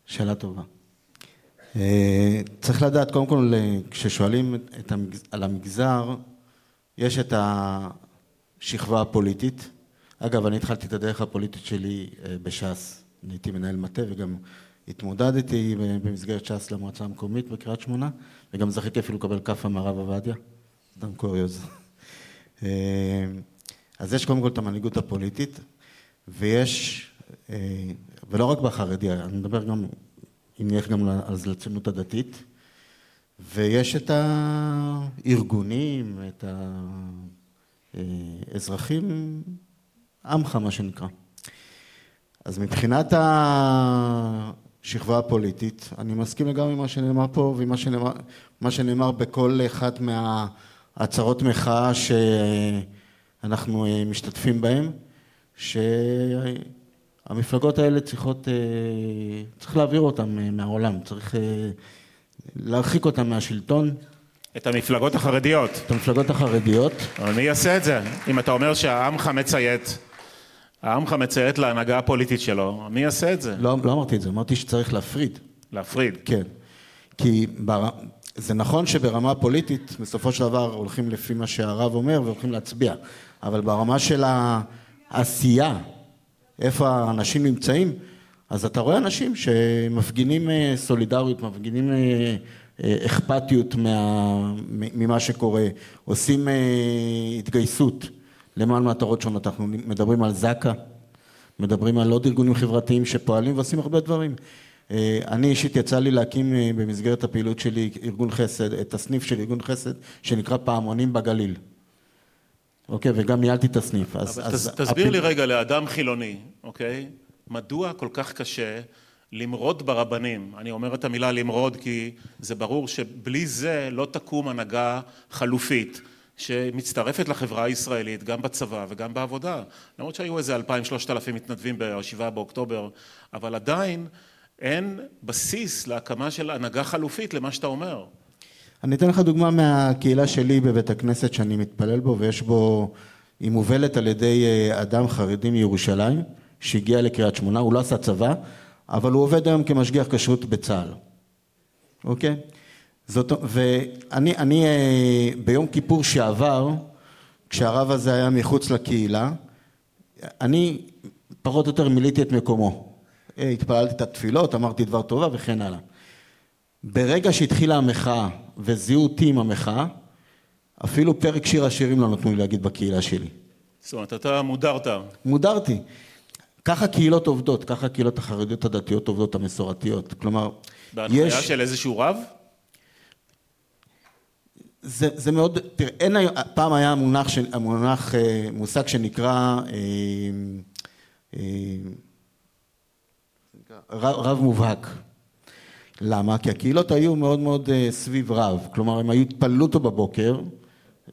שאלה טובה. אה, צריך לדעת, קודם כל, כששואלים המגז... על המגזר, יש את השכבה הפוליטית, אגב, אני התחלתי את הדרך הפוליטית שלי בש"ס. אני הייתי מנהל מטה וגם התמודדתי במסגרת ש"ס למועצה המקומית בקריית שמונה, וגם זכיתי אפילו לקבל כאפה מהרב עובדיה, אדם קוריוז. אז יש קודם כל את המנהיגות הפוליטית, ויש, ולא רק בחרדי, אני מדבר גם, אם נלך גם על הציונות הדתית, ויש את הארגונים, את האזרחים, עמך מה שנקרא. אז מבחינת השכבה הפוליטית, אני מסכים לגמרי עם מה שנאמר פה ומה שנאמר, שנאמר בכל אחת מההצהרות מחאה שאנחנו משתתפים בהן, שהמפלגות האלה צריכות, צריך להעביר אותן מהעולם, צריך להרחיק אותם מהשלטון. את המפלגות החרדיות. את המפלגות החרדיות. אבל מי יעשה את זה? אם אתה אומר שהעמך מציית, העמך מציית להנהגה הפוליטית שלו, מי יעשה את זה? לא, לא אמרתי את זה, אמרתי שצריך להפריד. להפריד. כן. כי בר... זה נכון שברמה פוליטית, בסופו של דבר הולכים לפי מה שהרב אומר והולכים להצביע, אבל ברמה של העשייה, איפה האנשים נמצאים, אז אתה רואה אנשים שמפגינים סולידריות, מפגינים אכפתיות ממה שקורה, עושים התגייסות למען מטרות שונות, אנחנו מדברים על זק"א, מדברים על עוד ארגונים חברתיים שפועלים ועושים הרבה דברים. אני אישית יצא לי להקים במסגרת הפעילות שלי ארגון חסד, את הסניף של ארגון חסד שנקרא פעמונים בגליל. אוקיי, וגם ניהלתי את הסניף. אז, אבל אז תסביר הפ... לי רגע לאדם חילוני, אוקיי? מדוע כל כך קשה למרוד ברבנים? אני אומר את המילה למרוד כי זה ברור שבלי זה לא תקום הנהגה חלופית שמצטרפת לחברה הישראלית גם בצבא וגם בעבודה. למרות שהיו איזה אלפיים שלושת אלפים מתנדבים בשבעה באוקטובר, אבל עדיין אין בסיס להקמה של הנהגה חלופית למה שאתה אומר. אני אתן לך דוגמה מהקהילה שלי בבית הכנסת שאני מתפלל בו ויש בו, היא מובלת על ידי אדם חרדי מירושלים שהגיע לקריית שמונה, הוא לא עשה צבא, אבל הוא עובד היום כמשגיח כשרות בצה"ל, אוקיי? זאת, ואני אני, ביום כיפור שעבר, כשהרב הזה היה מחוץ לקהילה, אני פחות או יותר מילאתי את מקומו. התפללתי את התפילות, אמרתי דבר טובה וכן הלאה. ברגע שהתחילה המחאה וזיהו אותי עם המחאה, אפילו פרק שיר השירים לא נתנו לי להגיד בקהילה שלי. זאת אומרת, אתה מודרת. מודרתי. ככה קהילות עובדות, ככה קהילות החרדיות הדתיות עובדות, המסורתיות. כלומר, בהנחיה יש... של איזשהו רב? זה, זה מאוד, תראה, אין, פעם היה מונח, מונח, מושג שנקרא אה, רב, רב מובהק. למה? כי הקהילות היו מאוד מאוד סביב רב, כלומר הם היו התפללו אותו בבוקר,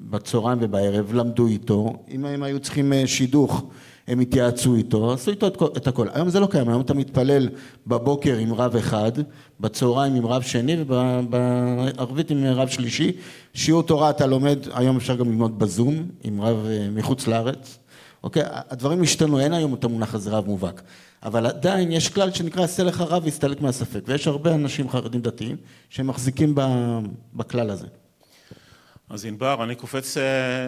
בצהריים ובערב, למדו איתו, אם הם היו צריכים שידוך הם התייעצו איתו, עשו איתו את הכל. היום זה לא קיים, היום אתה מתפלל בבוקר עם רב אחד, בצהריים עם רב שני ובערבית עם רב שלישי. שיעור תורה אתה לומד, היום אפשר גם ללמוד בזום עם רב מחוץ לארץ. אוקיי? הדברים השתנו, אין היום את המונח הזה רב מובהק. אבל עדיין יש כלל שנקרא עשה לך רב והסתלק מהספק, ויש הרבה אנשים חרדים דתיים שמחזיקים בכלל הזה. אז ענבר, אני קופץ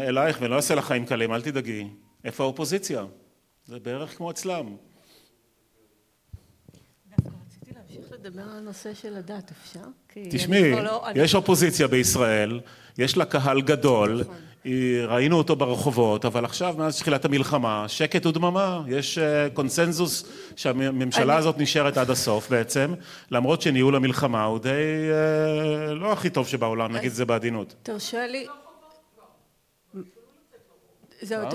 אלייך ולא אעשה לך חיים קלים, אל תדאגי. איפה האופוזיציה? זה בערך כמו אצלם. להמשיך לדבר על הנושא של הדת, אפשר? תשמעי, לא, יש אופוזיציה בישראל, יש לה קהל גדול, נכון. ראינו אותו ברחובות, אבל עכשיו מאז תחילת המלחמה, שקט ודממה, יש קונסנזוס שהממשלה הזאת נשארת עד הסוף בעצם, למרות שניהול המלחמה הוא די לא הכי טוב שבעולם, נגיד את זה בעדינות. תרשה לי זהו,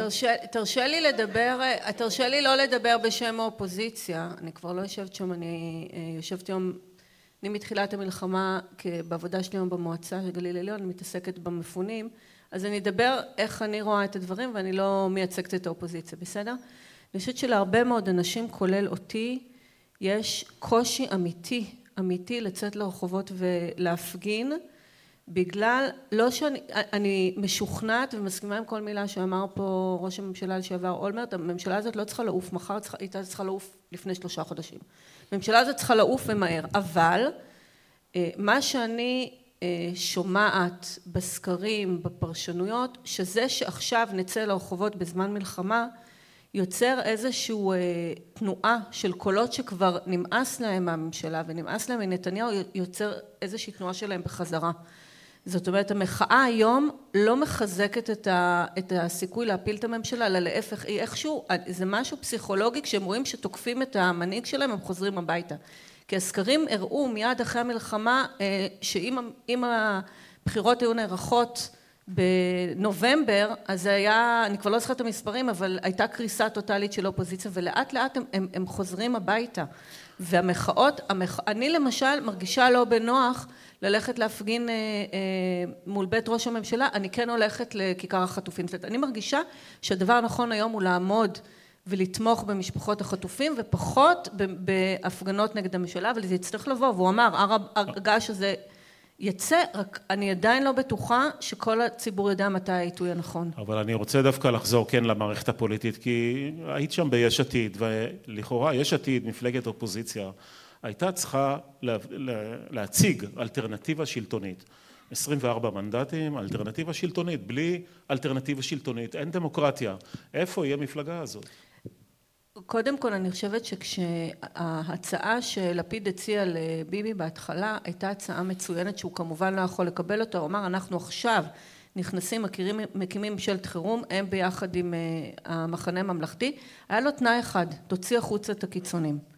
תרשה לי לדבר, תרשה לי לא לדבר בשם האופוזיציה, אני כבר לא יושבת שם, אני יושבת היום, אני מתחילת המלחמה בעבודה שלי היום במועצה של גליל עליון, אני מתעסקת במפונים, אז אני אדבר איך אני רואה את הדברים ואני לא מייצגת את האופוזיציה, בסדר? אני חושבת שלהרבה מאוד אנשים, כולל אותי, יש קושי אמיתי, אמיתי לצאת לרחובות ולהפגין בגלל, לא שאני, אני משוכנעת ומסכימה עם כל מילה שאמר פה ראש הממשלה לשעבר אולמרט, הממשלה הזאת לא צריכה לעוף מחר, היא הייתה צריכה לעוף לפני שלושה חודשים. הממשלה הזאת צריכה לעוף ומהר, אבל מה שאני שומעת בסקרים, בפרשנויות, שזה שעכשיו נצא לרחובות בזמן מלחמה, יוצר איזושהי תנועה של קולות שכבר נמאס להם מהממשלה ונמאס להם מנתניהו, יוצר איזושהי תנועה שלהם בחזרה. זאת אומרת המחאה היום לא מחזקת את הסיכוי להפיל את הממשלה, אלא להפך, היא איכשהו, זה משהו פסיכולוגי, כשהם רואים שתוקפים את המנהיג שלהם הם חוזרים הביתה. כי הסקרים הראו מיד אחרי המלחמה שאם הבחירות היו נערכות בנובמבר, אז זה היה, אני כבר לא זוכרת את המספרים, אבל הייתה קריסה טוטאלית של האופוזיציה ולאט לאט הם, הם, הם חוזרים הביתה. והמחאות, המח... אני למשל מרגישה לא בנוח ללכת להפגין אה, אה, מול בית ראש הממשלה, אני כן הולכת לכיכר החטופים. אני מרגישה שהדבר הנכון היום הוא לעמוד ולתמוך במשפחות החטופים ופחות בהפגנות נגד הממשלה, אבל זה יצטרך לבוא, והוא אמר, הגעש הזה יצא, רק אני עדיין לא בטוחה שכל הציבור יודע מתי העיתוי הנכון. אבל אני רוצה דווקא לחזור כן למערכת הפוליטית, כי היית שם ביש עתיד, ולכאורה יש עתיד, מפלגת אופוזיציה, הייתה צריכה לה, לה, להציג אלטרנטיבה שלטונית. 24 מנדטים, אלטרנטיבה שלטונית, בלי אלטרנטיבה שלטונית אין דמוקרטיה. איפה היא המפלגה הזאת? קודם כל אני חושבת שכשההצעה שלפיד הציע לביבי בהתחלה הייתה הצעה מצוינת שהוא כמובן לא יכול לקבל אותה, הוא אמר אנחנו עכשיו נכנסים, מקימים ממשלת חירום, הם ביחד עם המחנה הממלכתי, היה לו תנאי אחד, תוציא החוצה את הקיצונים.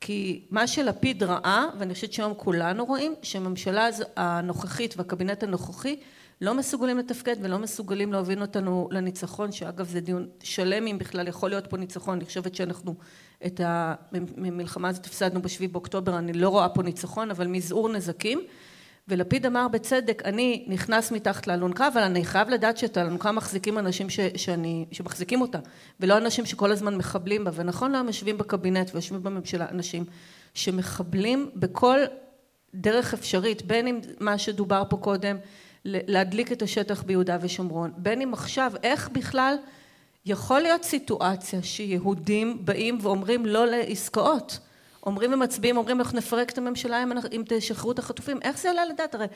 כי מה שלפיד ראה, ואני חושבת שהיום כולנו רואים, שהממשלה הנוכחית והקבינט הנוכחי לא מסוגלים לתפקד ולא מסוגלים להוביל אותנו לניצחון, שאגב זה דיון שלם אם בכלל יכול להיות פה ניצחון, אני חושבת שאנחנו את המלחמה הזאת הפסדנו בשביעי באוקטובר, אני לא רואה פה ניצחון, אבל מזעור נזקים, ולפיד אמר בצדק, אני נכנס מתחת לאלונקה, אבל אני חייב לדעת שאת האלונקה מחזיקים אנשים ש, שאני, שמחזיקים אותה, ולא אנשים שכל הזמן מחבלים בה, ונכון להם יושבים בקבינט ויושבים בממשלה אנשים שמחבלים בכל דרך אפשרית, בין אם מה שדובר פה קודם, להדליק את השטח ביהודה ושומרון, בין אם עכשיו, איך בכלל יכול להיות סיטואציה שיהודים באים ואומרים לא לעסקאות, אומרים ומצביעים, אומרים אנחנו נפרק את הממשלה אם, אם תשחררו את החטופים, איך זה עלה לדעת? הרי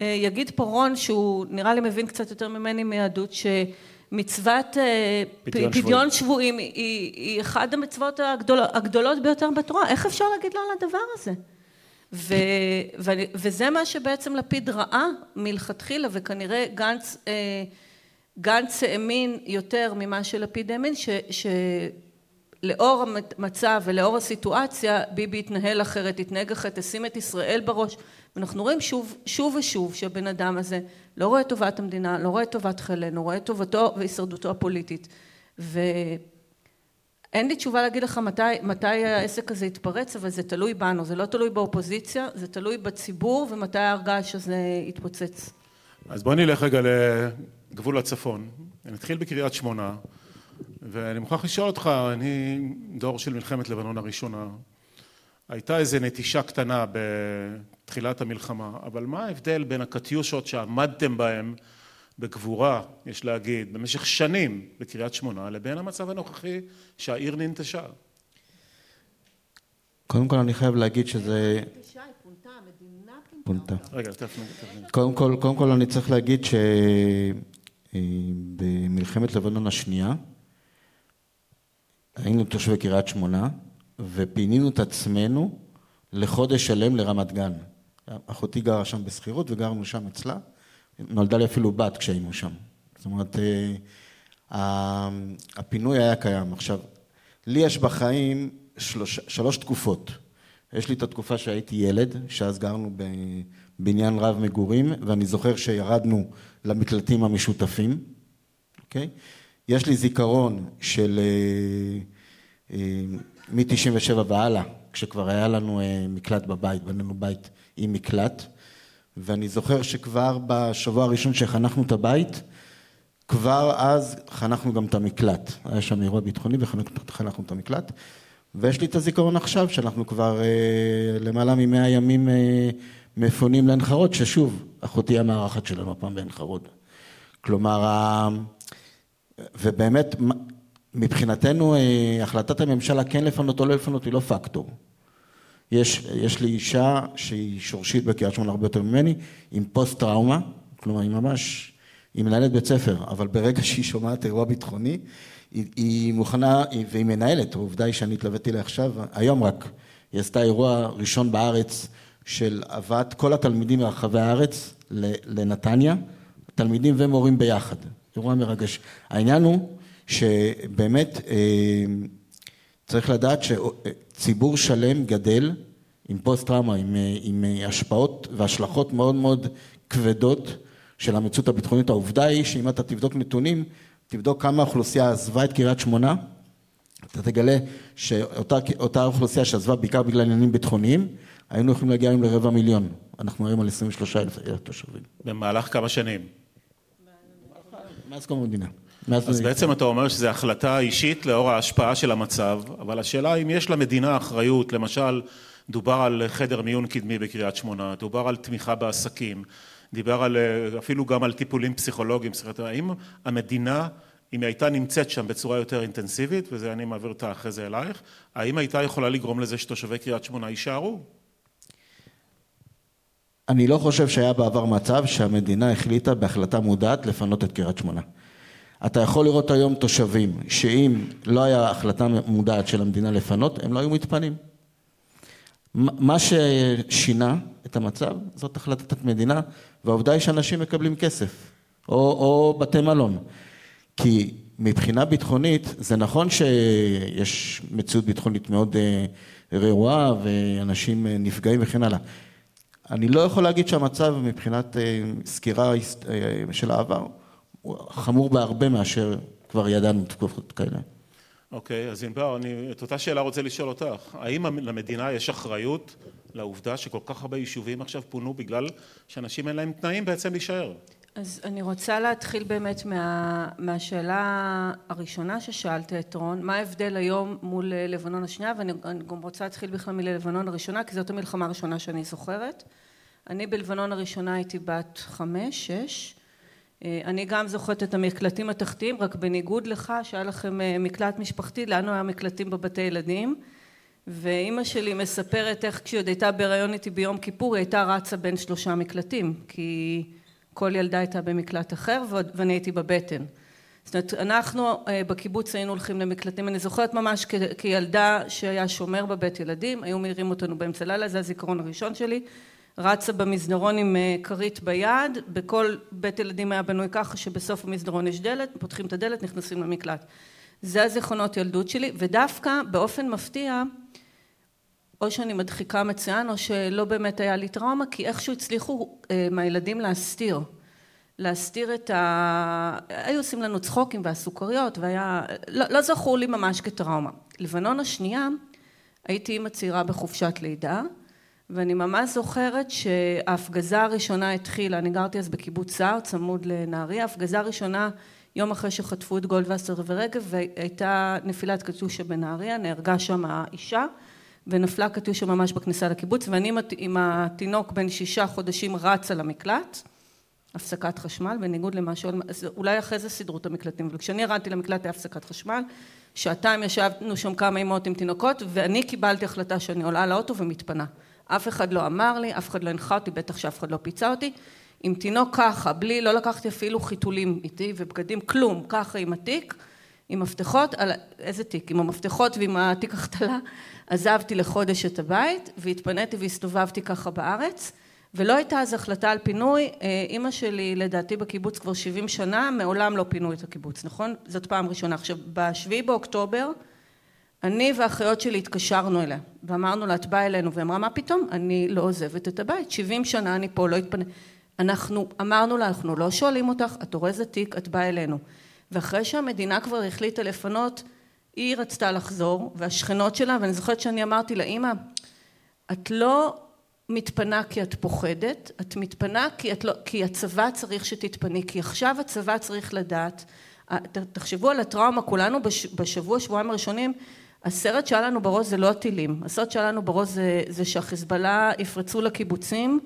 אה, יגיד פה רון שהוא נראה לי מבין קצת יותר ממני מיהדות שמצוות אה, פדיון, שבויים היא, היא אחת המצוות הגדול, הגדולות ביותר בתורה, איך אפשר להגיד לא על הדבר הזה? ו, ו, וזה מה שבעצם לפיד ראה מלכתחילה וכנראה גנץ, אה, גנץ האמין יותר ממה שלפיד האמין ש, שלאור המצב ולאור הסיטואציה ביבי יתנהל אחרת, יתנהג אחרת, ישים את ישראל בראש ואנחנו רואים שוב, שוב ושוב שהבן אדם הזה לא רואה את טובת המדינה, לא רואה את טובת חיילינו, רואה את טובתו והישרדותו הפוליטית ו... אין לי תשובה להגיד לך מתי, מתי העסק הזה יתפרץ, אבל זה תלוי בנו, זה לא תלוי באופוזיציה, זה תלוי בציבור ומתי ההרגש הזה יתפוצץ. אז בוא נלך רגע לגבול הצפון. נתחיל בקריית שמונה, ואני מוכרח לשאול אותך, אני דור של מלחמת לבנון הראשונה. הייתה איזו נטישה קטנה בתחילת המלחמה, אבל מה ההבדל בין הקטיושות שעמדתם בהן בגבורה, יש להגיד, במשך שנים בקריית שמונה, לבין המצב הנוכחי שהעיר ננטשה. קודם כל אני חייב להגיד שזה... פונתה. רגע. קודם כל, קודם כל אני צריך להגיד שבמלחמת לבנון השנייה היינו תושבי קריית שמונה ופינינו את עצמנו לחודש שלם לרמת גן. אחותי גרה שם בשכירות וגרנו שם אצלה נולדה לי אפילו בת כשהיינו שם. זאת אומרת, אה, הפינוי היה קיים. עכשיו, לי יש בחיים שלוש, שלוש תקופות. יש לי את התקופה שהייתי ילד, שאז גרנו בבניין רב מגורים, ואני זוכר שירדנו למקלטים המשותפים, אוקיי? יש לי זיכרון של אה, אה, מ-97 והלאה, כשכבר היה לנו מקלט בבית, בנינו בית עם מקלט. ואני זוכר שכבר בשבוע הראשון שחנכנו את הבית, כבר אז חנכנו גם את המקלט. היה שם אירוע ביטחוני וחנכנו את המקלט. ויש לי את הזיכרון עכשיו, שאנחנו כבר אה, למעלה ממאה ימים אה, מפונים לעין חרוד, ששוב, אחותי המארחת שלנו הפעם בעין חרוד. כלומר. ובאמת, מבחינתנו, אה, החלטת הממשלה כן לפנות או לא לפנות היא לא פקטור. יש, יש לי אישה שהיא שורשית בקריית שמונה הרבה יותר ממני, עם פוסט טראומה, כלומר היא ממש, היא מנהלת בית ספר, אבל ברגע שהיא שומעת אירוע ביטחוני, היא, היא מוכנה, והיא מנהלת, העובדה היא שאני התלוויתי אליה עכשיו, היום רק, היא עשתה אירוע ראשון בארץ של הבאת כל התלמידים מרחבי הארץ לנתניה, תלמידים ומורים ביחד, אירוע מרגש. העניין הוא שבאמת אה, צריך לדעת שציבור שלם גדל עם פוסט טראומה, עם, עם השפעות והשלכות מאוד מאוד כבדות של המציאות הביטחונית. העובדה היא שאם אתה תבדוק נתונים, תבדוק כמה אוכלוסייה עזבה את קריית שמונה, אתה תגלה שאותה אוכלוסייה שעזבה בעיקר בגלל עניינים ביטחוניים, היינו יכולים להגיע היום לרבע מיליון. אנחנו מדברים על 23 אלף תושבים. במהלך כמה שנים? מאז קום המדינה. אז בעצם אתה אומר שזו החלטה אישית לאור ההשפעה של המצב, אבל השאלה אם יש למדינה אחריות, למשל דובר על חדר מיון קדמי בקריית שמונה, דובר על תמיכה בעסקים, דיבר על אפילו גם על טיפולים פסיכולוגיים, האם המדינה, אם היא הייתה נמצאת שם בצורה יותר אינטנסיבית, וזה אני מעביר אותה אחרי זה אלייך, האם הייתה יכולה לגרום לזה שתושבי קריית שמונה יישארו? אני לא חושב שהיה בעבר מצב שהמדינה החליטה בהחלטה מודעת לפנות את קריית שמונה. אתה יכול לראות היום תושבים שאם לא היה החלטה מודעת של המדינה לפנות, הם לא היו מתפנים. מה ששינה את המצב זאת החלטת מדינה, והעובדה היא שאנשים מקבלים כסף, או, או בתי מלון. כי מבחינה ביטחונית, זה נכון שיש מציאות ביטחונית מאוד אה, רעועה ואנשים אה, נפגעים וכן הלאה. אני לא יכול להגיד שהמצב מבחינת אה, סקירה של העבר הוא חמור בהרבה מאשר כבר ידענו תקופות כאלה. אוקיי, אז ענבר, אני את אותה שאלה רוצה לשאול אותך. האם למדינה יש אחריות לעובדה שכל כך הרבה יישובים עכשיו פונו בגלל שאנשים אין להם תנאים בעצם להישאר? אז אני רוצה להתחיל באמת מה, מהשאלה הראשונה ששאלת את רון, מה ההבדל היום מול לבנון השנייה, ואני גם רוצה להתחיל בכלל מלבנון הראשונה, כי זאת המלחמה הראשונה שאני זוכרת. אני בלבנון הראשונה הייתי בת חמש, שש. אני גם זוכרת את המקלטים התחתיים, רק בניגוד לך שהיה לכם מקלט משפחתי, לנו היה מקלטים בבתי ילדים. ואימא שלי מספרת איך כשהיא עוד הייתה בהיריון איתי ביום כיפור, היא הייתה רצה בין שלושה מקלטים, כי כל ילדה הייתה במקלט אחר ואני הייתי בבטן. זאת אומרת, אנחנו בקיבוץ היינו הולכים למקלטים, אני זוכרת ממש כילדה שהיה שומר בבית ילדים, היו מעירים אותנו באמצע לילה, זה הזיכרון הראשון שלי, רצה במסדרון עם כרית ביד, בכל בית ילדים היה בנוי ככה שבסוף המסדרון יש דלת, פותחים את הדלת, נכנסים למקלט. זה הזיכרונות ילדות שלי, ודווקא באופן מפתיע, או שאני מדחיקה מצוין, או שלא באמת היה לי טראומה, כי איכשהו הצליחו מהילדים להסתיר. להסתיר את ה... היו עושים לנו צחוקים והסוכריות, והיה... לא, לא זכור לי ממש כטראומה. לבנון השנייה, הייתי אימא צעירה בחופשת לידה, ואני ממש זוכרת שההפגזה הראשונה התחילה, אני גרתי אז בקיבוץ סער, צמוד לנהריה, ההפגזה הראשונה יום אחרי שחטפו את גולדווסר ורגב, והייתה נפילת קטיושה בנהריה, נהרגה שם האישה, ונפלה קטיושה ממש בכניסה לקיבוץ, ואני עם התינוק בן שישה חודשים רצה למקלט, הפסקת חשמל, בניגוד למה ש... אולי אחרי זה סידרו את המקלטים, אבל כשאני ירדתי למקלט היה הפסקת חשמל, שעתיים ישבנו שם כמה אימהות עם תינוקות, ואני קיבלתי החלטה שאני עולה לאוטו ומתפנה. אף אחד לא אמר לי, אף אחד לא הנחה אותי, בטח שאף אחד לא פיצה אותי. עם תינוק ככה, בלי, לא לקחתי אפילו חיתולים איתי ובגדים, כלום, ככה עם התיק, עם מפתחות, על, איזה תיק? עם המפתחות ועם התיק החתלה, עזבתי לחודש את הבית והתפניתי והסתובבתי ככה בארץ, ולא הייתה אז החלטה על פינוי, אימא שלי לדעתי בקיבוץ כבר 70 שנה, מעולם לא פינו את הקיבוץ, נכון? זאת פעם ראשונה. עכשיו, בשביעי באוקטובר, אני ואחיות שלי התקשרנו אליה, ואמרנו לה, את באה אלינו, והיא אמרה, מה פתאום? אני לא עוזבת את הבית, 70 שנה אני פה, לא התפנה... אנחנו אמרנו לה, אנחנו לא שואלים אותך, את אורזת תיק, את באה אלינו. ואחרי שהמדינה כבר החליטה לפנות, היא רצתה לחזור, והשכנות שלה, ואני זוכרת שאני אמרתי לה, אמא, את לא מתפנה כי את פוחדת, את מתפנה כי, את לא, כי הצבא צריך שתתפני, כי עכשיו הצבא צריך לדעת, תחשבו על הטראומה, כולנו בשבוע, שבועיים הראשונים, הסרט שהיה לנו בראש זה לא הטילים, הסרט שהיה לנו בראש זה, זה שהחיזבאללה יפרצו לקיבוצים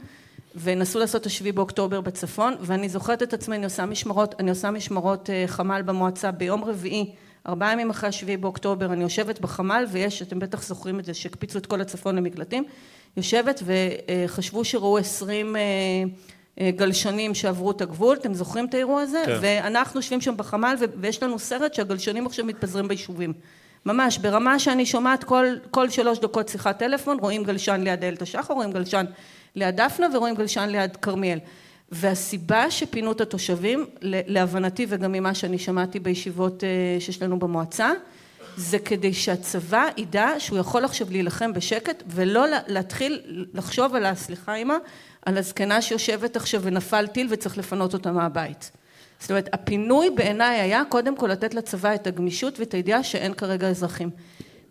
ונסו לעשות את השביעי באוקטובר בצפון, ואני זוכרת את עצמי, אני עושה משמרות, אני עושה משמרות חמ"ל במועצה ביום רביעי, ארבעה ימים אחרי השביעי באוקטובר, אני יושבת בחמ"ל ויש, אתם בטח זוכרים את זה, שהקפיצו את כל הצפון למקלטים, יושבת וחשבו שראו עשרים גלשנים שעברו את הגבול, אתם זוכרים את האירוע הזה? כן. ואנחנו יושבים שם בחמ"ל ויש לנו סרט שהגלשנים עכשיו מתפזרים ביישובים. ממש, ברמה שאני שומעת כל, כל שלוש דקות שיחת טלפון, רואים גלשן ליד איילת השחר, רואים גלשן ליד דפנה ורואים גלשן ליד כרמיאל. והסיבה שפינו את התושבים, להבנתי וגם ממה שאני שמעתי בישיבות שיש לנו במועצה, זה כדי שהצבא ידע שהוא יכול עכשיו להילחם בשקט ולא להתחיל לחשוב על, סליחה אמא, על הזקנה שיושבת עכשיו ונפל טיל וצריך לפנות אותה מהבית. זאת אומרת, הפינוי בעיניי היה קודם כל לתת לצבא את הגמישות ואת הידיעה שאין כרגע אזרחים.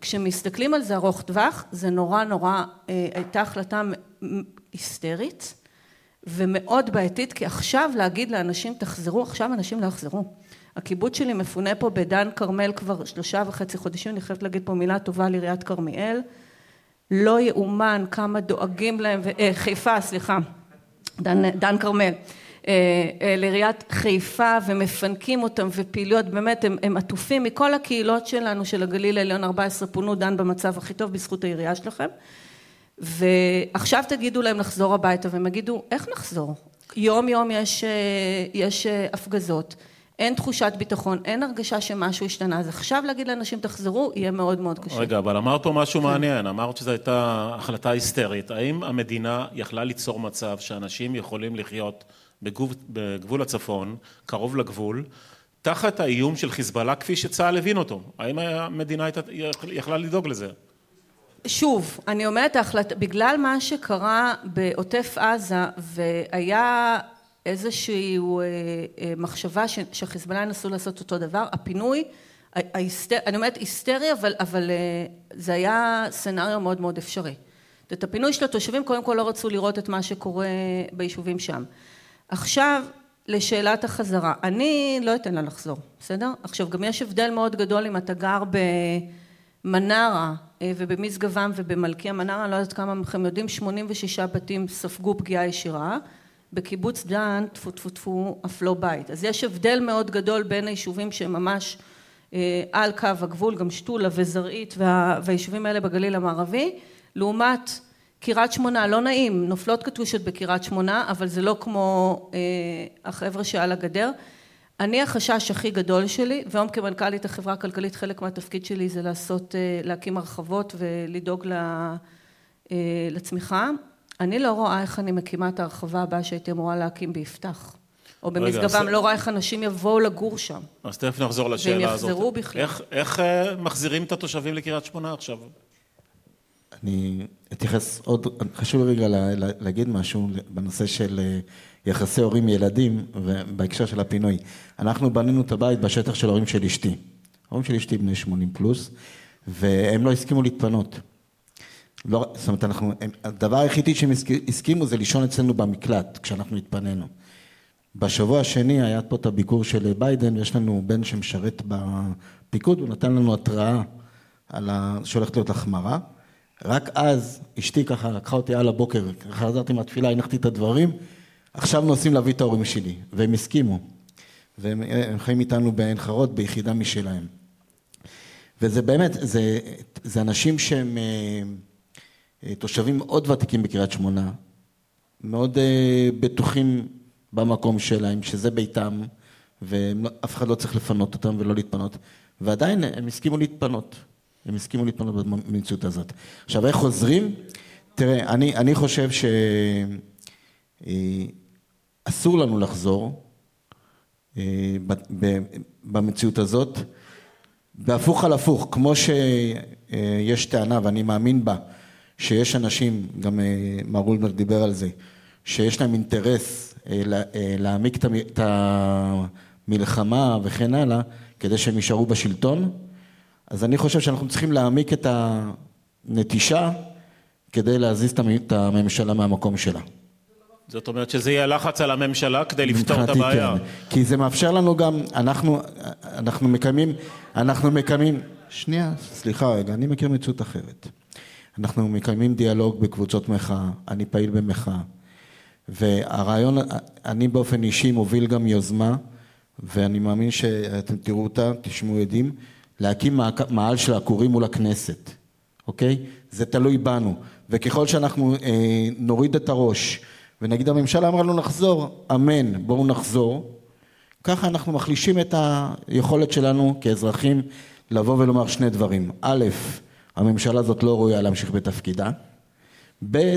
כשמסתכלים על זה ארוך טווח, זה נורא נורא, הייתה החלטה היסטרית ומאוד בעייתית, כי עכשיו להגיד לאנשים תחזרו, עכשיו אנשים לא יחזרו. הקיבוץ שלי מפונה פה בדן כרמל כבר שלושה וחצי חודשים, אני חייבת להגיד פה מילה טובה על עיריית כרמיאל. לא יאומן כמה דואגים להם, אה, חיפה, סליחה, דן, דן כרמל, אה, אה, לעיריית חיפה ומפנקים אותם ופעילויות, באמת הם, הם עטופים מכל הקהילות שלנו של הגליל העליון 14 פונו, דן במצב הכי טוב בזכות העירייה שלכם. ועכשיו תגידו להם לחזור הביתה והם יגידו איך נחזור? יום יום יש, יש הפגזות, אין תחושת ביטחון, אין הרגשה שמשהו השתנה, אז עכשיו להגיד לאנשים תחזרו יהיה מאוד מאוד קשה. רגע, אבל אמרת פה משהו כן. מעניין, אמרת שזו הייתה החלטה היסטרית, האם המדינה יכלה ליצור מצב שאנשים יכולים לחיות בגבול, בגבול הצפון, קרוב לגבול, תחת האיום של חיזבאללה כפי שצה"ל הבין אותו, האם המדינה יכלה לדאוג לזה? שוב, אני אומרת. בגלל מה שקרה בעוטף עזה והיה איזושהי מחשבה שחיזבאללה ינסו לעשות אותו דבר, הפינוי, ההיסטר... אני אומרת היסטרי, אבל, אבל זה היה סצנריו מאוד מאוד אפשרי. את הפינוי של התושבים קודם כל לא רצו לראות את מה שקורה ביישובים שם. עכשיו לשאלת החזרה, אני לא אתן לה לחזור, בסדר? עכשיו גם יש הבדל מאוד גדול אם אתה גר במנרה ובמשגבם ובמלכיה מנרה, אני לא יודעת כמה מכם יודעים, 86 בתים ספגו פגיעה ישירה, בקיבוץ דן טפו טפו טפו אף לא בית. אז יש הבדל מאוד גדול בין היישובים שהם ממש על קו הגבול, גם שתולה וזרעית וה, והיישובים האלה בגליל המערבי, לעומת קריית שמונה, לא נעים, נופלות קטושות בקריית שמונה, אבל זה לא כמו החבר'ה שעל הגדר. אני החשש הכי גדול שלי, והיום כמנכ"לית החברה הכלכלית חלק מהתפקיד שלי זה לעשות, להקים הרחבות ולדאוג לצמיחה. אני לא רואה איך אני מקימה את ההרחבה הבאה שהייתי אמורה להקים ביפתח. או במשגבם, לא רואה איך אנשים יבואו לגור שם. אז תכף נחזור לשאלה הזאת. והם יחזרו בכלל. איך, איך מחזירים את התושבים לקריית שמונה עכשיו? אני אתייחס עוד, חשוב לי רגע להגיד משהו בנושא של יחסי הורים ילדים ובהקשר של הפינוי. אנחנו בנינו את הבית בשטח של ההורים של אשתי. ההורים של אשתי בני 80 פלוס, והם לא הסכימו להתפנות. לא, זאת אומרת, אנחנו, הדבר היחידי שהם הסכימו זה לישון אצלנו במקלט, כשאנחנו התפנינו. בשבוע השני היה פה את הביקור של ביידן, ויש לנו בן שמשרת בפיקוד, הוא נתן לנו התראה על ה... שהולכת להיות החמרה. רק אז אשתי ככה לקחה אותי על הבוקר, חזרתי מהתפילה, הנחתי את הדברים, עכשיו נוסעים להביא את ההורים שלי, והם הסכימו. והם חיים איתנו בעין חרוד, ביחידה משלהם. וזה באמת, זה, זה אנשים שהם תושבים מאוד ותיקים בקריית שמונה, מאוד בטוחים במקום שלהם, שזה ביתם, ואף אחד לא צריך לפנות אותם ולא להתפנות, ועדיין הם הסכימו להתפנות. הם הסכימו להתפנות במציאות הזאת. עכשיו, איך חוזרים? תראה, אני, אני חושב שאסור לנו לחזור במציאות הזאת, והפוך על הפוך, כמו שיש טענה, ואני מאמין בה, שיש אנשים, גם מר אולמר דיבר על זה, שיש להם אינטרס להעמיק את המלחמה וכן הלאה, כדי שהם יישארו בשלטון, אז אני חושב שאנחנו צריכים להעמיק את הנטישה כדי להזיז את הממשלה מהמקום שלה. זאת אומרת שזה יהיה לחץ על הממשלה כדי לפתור את הבעיה. כן. כי זה מאפשר לנו גם, אנחנו, אנחנו מקיימים, אנחנו מקיימים, שנייה, סליחה רגע, אני מכיר מציאות אחרת. אנחנו מקיימים דיאלוג בקבוצות מחאה, אני פעיל במחאה. והרעיון, אני באופן אישי מוביל גם יוזמה, ואני מאמין שאתם תראו אותה, תשמעו עדים, להקים מעל של עקורים מול הכנסת, אוקיי? זה תלוי בנו. וככל שאנחנו אה, נוריד את הראש ונגיד הממשלה אמרה לנו נחזור, אמן, בואו נחזור, ככה אנחנו מחלישים את היכולת שלנו כאזרחים לבוא ולומר שני דברים. א', הממשלה הזאת לא ראויה להמשיך בתפקידה. ב',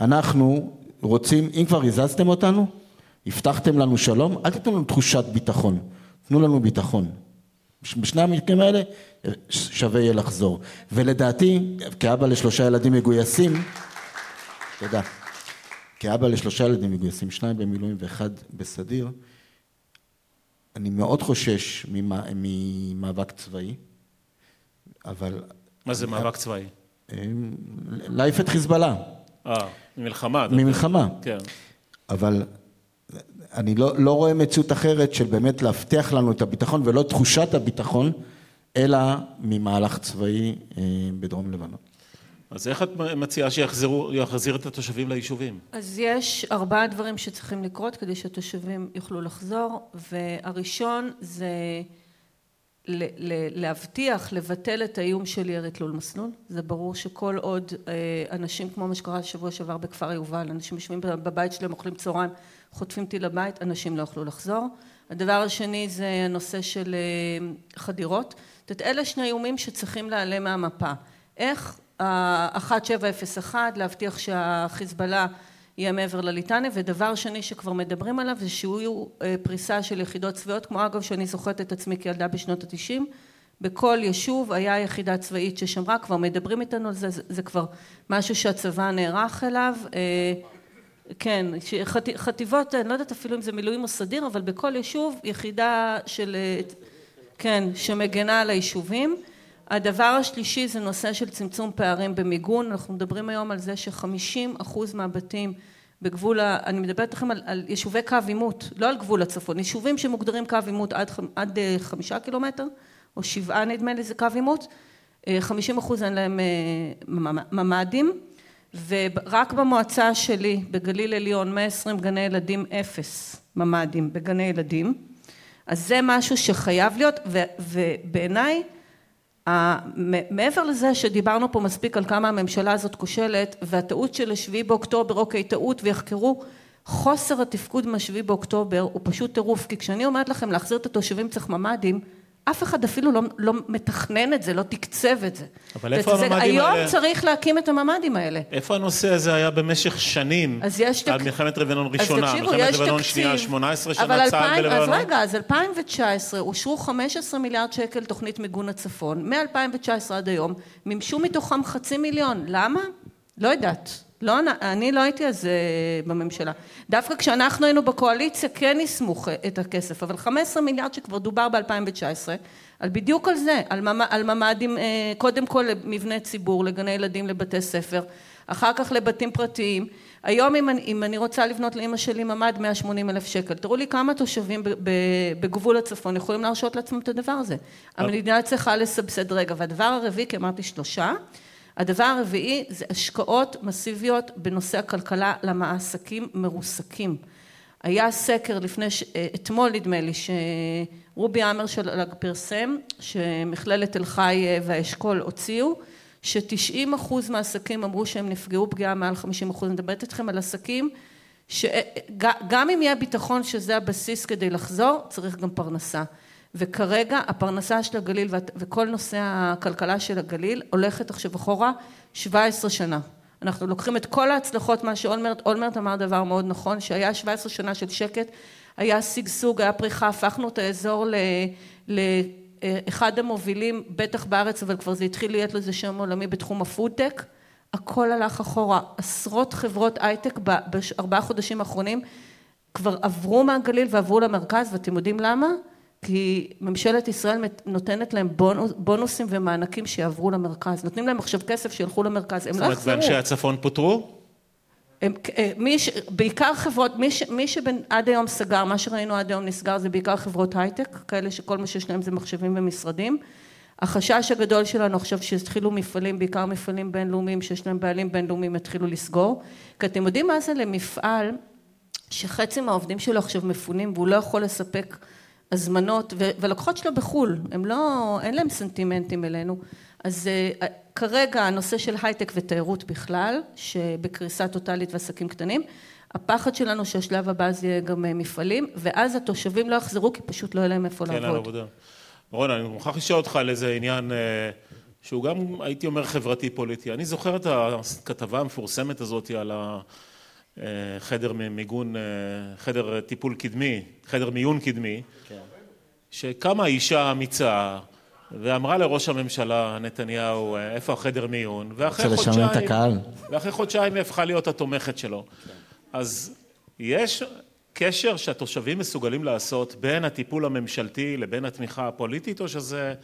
אנחנו רוצים, אם כבר הזזתם אותנו, הבטחתם לנו שלום, אל תיתנו לנו תחושת ביטחון, תנו לנו ביטחון. בשני המקרים האלה שווה יהיה לחזור. ולדעתי, כאבא לשלושה ילדים מגויסים, תודה, כאבא לשלושה ילדים מגויסים, שניים במילואים ואחד בסדיר, אני מאוד חושש ממאבק צבאי, אבל... מה זה מאבק צבאי? להעיף את חיזבאללה. אה, ממלחמה. ממלחמה. כן. אבל אני לא, לא רואה מציאות אחרת של באמת להבטיח לנו את הביטחון ולא תחושת הביטחון, אלא ממהלך צבאי אה, בדרום לבנון. אז איך את מציעה שיחזיר את התושבים ליישובים? אז יש ארבעה דברים שצריכים לקרות כדי שהתושבים יוכלו לחזור, והראשון זה להבטיח, לבטל את האיום של ירי תלול מסלול. זה ברור שכל עוד אה, אנשים, כמו מה שקרה שבוע שעבר בכפר יובל, אנשים יושבים בבית שלהם, אוכלים צהריים, חוטפים טיל לבית, אנשים לא יוכלו לחזור. הדבר השני זה הנושא של אה, חדירות. זאת אומרת, אלה שני איומים שצריכים להיעלם מהמפה. איך ה-1701 להבטיח שהחיזבאללה יהיה מעבר לליטני, ודבר שני שכבר מדברים עליו זה שיהיו אה, פריסה של יחידות צבאיות, כמו אגב שאני זוכרת את עצמי כילדה בשנות התשעים, בכל יישוב היה יחידה צבאית ששמרה, כבר מדברים איתנו על זה, זה, זה כבר משהו שהצבא נערך אליו, אה, כן, חט, חטיבות, אני לא יודעת אפילו אם זה מילואים או סדיר, אבל בכל יישוב יחידה של, אה, כן, שמגנה על היישובים. הדבר השלישי זה נושא של צמצום פערים במיגון, אנחנו מדברים היום על זה שחמישים אחוז מהבתים בגבול, אני מדברת לכם על, על יישובי קו עימות, לא על גבול הצפון, יישובים שמוגדרים קו עימות עד, עד אה, חמישה קילומטר, או שבעה נדמה לי זה קו עימות, אה, חמישים אחוז אין להם אה, ממ"דים, ורק במועצה שלי בגליל עליון 120 גני ילדים אפס ממ"דים בגני ילדים, אז זה משהו שחייב להיות, ובעיניי מעבר לזה שדיברנו פה מספיק על כמה הממשלה הזאת כושלת והטעות של השביעי באוקטובר, אוקיי טעות ויחקרו, חוסר התפקוד מהשביעי באוקטובר הוא פשוט טירוף, כי כשאני אומרת לכם להחזיר את התושבים צריך ממ"דים אף אחד אפילו לא, לא מתכנן את זה, לא תקצב את זה. אבל איפה הממ"דים האלה? היום צריך להקים את הממ"דים האלה. איפה הנושא הזה היה במשך שנים? אז יש... על מלחמת לבנון ראשונה, אז תקשיבו, מלחמת לבנון שנייה, 18 שנה צה"ל בלבנון. אז רגע, אז 2019 אושרו 15 מיליארד שקל תוכנית מיגון הצפון, מ-2019 עד היום, מימשו מתוכם חצי מיליון. למה? לא יודעת. לא, אני לא הייתי אז בממשלה. דווקא כשאנחנו היינו בקואליציה כן יישמו את הכסף, אבל 15 מיליארד שכבר דובר ב-2019, על בדיוק על זה, על, ממ, על ממ"דים, אה, קודם כל למבני ציבור, לגני ילדים, לבתי ספר, אחר כך לבתים פרטיים. היום אם אני, אם אני רוצה לבנות לאמא שלי ממ"ד 180 אלף שקל, תראו לי כמה תושבים בגבול הצפון יכולים להרשות לעצמם את הדבר הזה. המדינה צריכה לסבסד רגע, והדבר הרביעי, כי אמרתי שלושה, הדבר הרביעי זה השקעות מסיביות בנושא הכלכלה למעסקים מרוסקים. היה סקר לפני, אתמול נדמה לי, שרובי של פרסם, שמכללת תל חי והאשכול הוציאו, שתשעים אחוז מהעסקים אמרו שהם נפגעו פגיעה מעל חמישים אחוז. אני מדברת איתכם על עסקים שגם אם יהיה ביטחון שזה הבסיס כדי לחזור, צריך גם פרנסה. וכרגע הפרנסה של הגליל וכל נושא הכלכלה של הגליל הולכת עכשיו אחורה 17 שנה. אנחנו לוקחים את כל ההצלחות, מה שאולמרט, אולמרט אמר דבר מאוד נכון, שהיה 17 שנה של שקט, היה שגשוג, היה פריחה, הפכנו את האזור לאחד המובילים, בטח בארץ, אבל כבר זה התחיל להיות לזה שם עולמי בתחום הפודטק, הכל הלך אחורה, עשרות חברות הייטק בארבעה חודשים האחרונים כבר עברו מהגליל ועברו למרכז, ואתם יודעים למה? כי ממשלת ישראל נותנת להם בונוס, בונוסים ומענקים שיעברו למרכז. נותנים להם עכשיו כסף שילכו למרכז, הם לא יחזרו. זאת אומרת, ואנשי הצפון פוטרו? הם, אה, מי ש, בעיקר חברות, מי, ש, מי שעד היום סגר, מה שראינו עד היום נסגר זה בעיקר חברות הייטק, כאלה שכל מה שיש להם זה מחשבים ומשרדים. החשש הגדול שלנו עכשיו שהתחילו מפעלים, בעיקר מפעלים בינלאומיים שיש להם בעלים בינלאומיים, יתחילו לסגור. כי אתם יודעים מה זה למפעל שחצי מהעובדים שלו עכשיו מפונים והוא לא יכול לספק הזמנות, ולקוחות שלו בחו"ל, הם לא, אין להם סנטימנטים אלינו, אז uh, כרגע הנושא של הייטק ותיירות בכלל, שבקריסה טוטאלית ועסקים קטנים, הפחד שלנו שהשלב הבא זה יהיה גם מפעלים, ואז התושבים לא יחזרו כי פשוט לא יהיה להם איפה כן, לעבוד. עבודה. רון, אני מוכרח לשאול אותך על איזה עניין שהוא גם, הייתי אומר, חברתי-פוליטי. אני זוכר את הכתבה המפורסמת הזאת על החדר מיגון, חדר טיפול קדמי, חדר מיון קדמי, כן. שקמה אישה אמיצה ואמרה לראש הממשלה נתניהו, איפה החדר מיון? ואחרי חודשיים... ואחרי חודשיים היא הפכה להיות התומכת שלו. כן. אז יש קשר שהתושבים מסוגלים לעשות בין הטיפול הממשלתי לבין התמיכה הפוליטית, או שזה...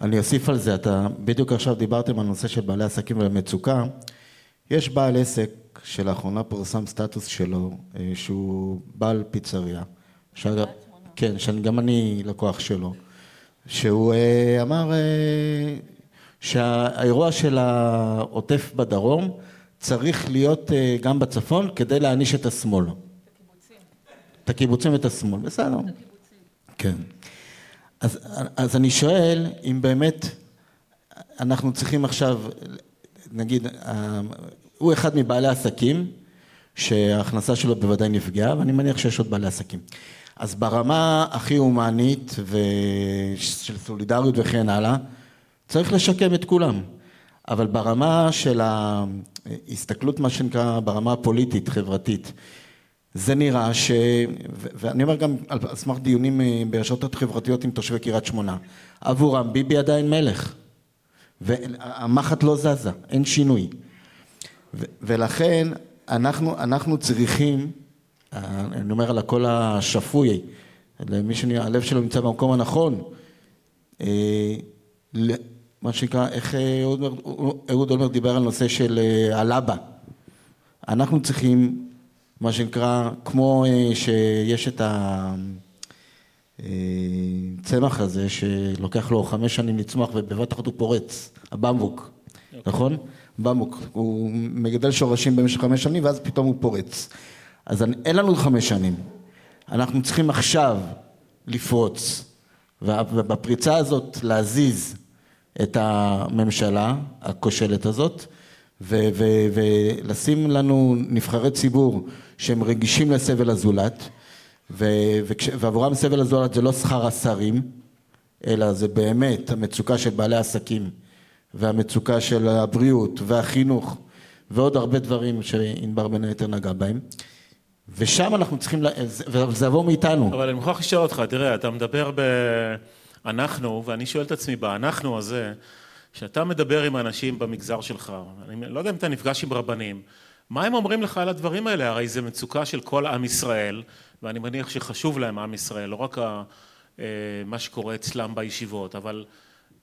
אני אוסיף על זה, אתה בדיוק עכשיו דיברתם על נושא של בעלי עסקים ולמצוקה. יש בעל עסק שלאחרונה פורסם סטטוס שלו, אה, שהוא בעל פיצריה. שאגב, כן, שגם אני לקוח שלו. שהוא אה, אמר אה, שהאירוע של העוטף בדרום צריך להיות גם בצפון כדי להעניש את השמאל. את הקיבוצים. את הקיבוצים ואת השמאל, בסדר. את הקיבוצים. כן. אז, אז אני שואל אם באמת אנחנו צריכים עכשיו, נגיד, הוא אחד מבעלי העסקים שההכנסה שלו בוודאי נפגעה, ואני מניח שיש עוד בעלי עסקים. אז ברמה הכי הומנית ושל סולידריות וכן הלאה, צריך לשקם את כולם. אבל ברמה של ההסתכלות, מה שנקרא, ברמה הפוליטית, חברתית, זה נראה ש... ואני אומר גם על סמך דיונים אה, ברשתות חברתיות עם תושבי קריית שמונה, עבורם ביבי עדיין מלך, והמחט לא זזה, אין שינוי. ולכן אנחנו, אנחנו צריכים, אה, אני אומר על הקול השפוי, למי שהלב שלו נמצא במקום הנכון, אה, מה שנקרא, איך אהוד אולמרט דיבר על נושא של הלבה. אנחנו צריכים מה שנקרא, כמו אה, שיש את הצמח אה, הזה שלוקח לו חמש שנים לצמוח ובבת אחת הוא פורץ, הבמבוק, okay. במבוק, הוא מגדל שורשים במשך חמש שנים ואז פתאום הוא פורץ. אז אין לנו חמש שנים, אנחנו צריכים עכשיו לפרוץ. ובפריצה הזאת להזיז את הממשלה הכושלת הזאת ולשים לנו נבחרי ציבור שהם רגישים לסבל הזולת, ועבורם סבל הזולת זה לא שכר השרים, אלא זה באמת המצוקה של בעלי עסקים, והמצוקה של הבריאות, והחינוך, ועוד הרבה דברים שענבר בין היתר נגע בהם. ושם אנחנו צריכים, וזה יבוא מאיתנו. אבל אני מוכרח לשאול אותך, תראה, אתה מדבר ב"אנחנו", ואני שואל את עצמי, ב"אנחנו" הזה, כשאתה מדבר עם אנשים במגזר שלך, אני לא יודע אם אתה נפגש עם רבנים, מה הם אומרים לך על הדברים האלה? הרי זה מצוקה של כל עם ישראל, ואני מניח שחשוב להם עם ישראל, לא רק אה, מה שקורה אצלם בישיבות, אבל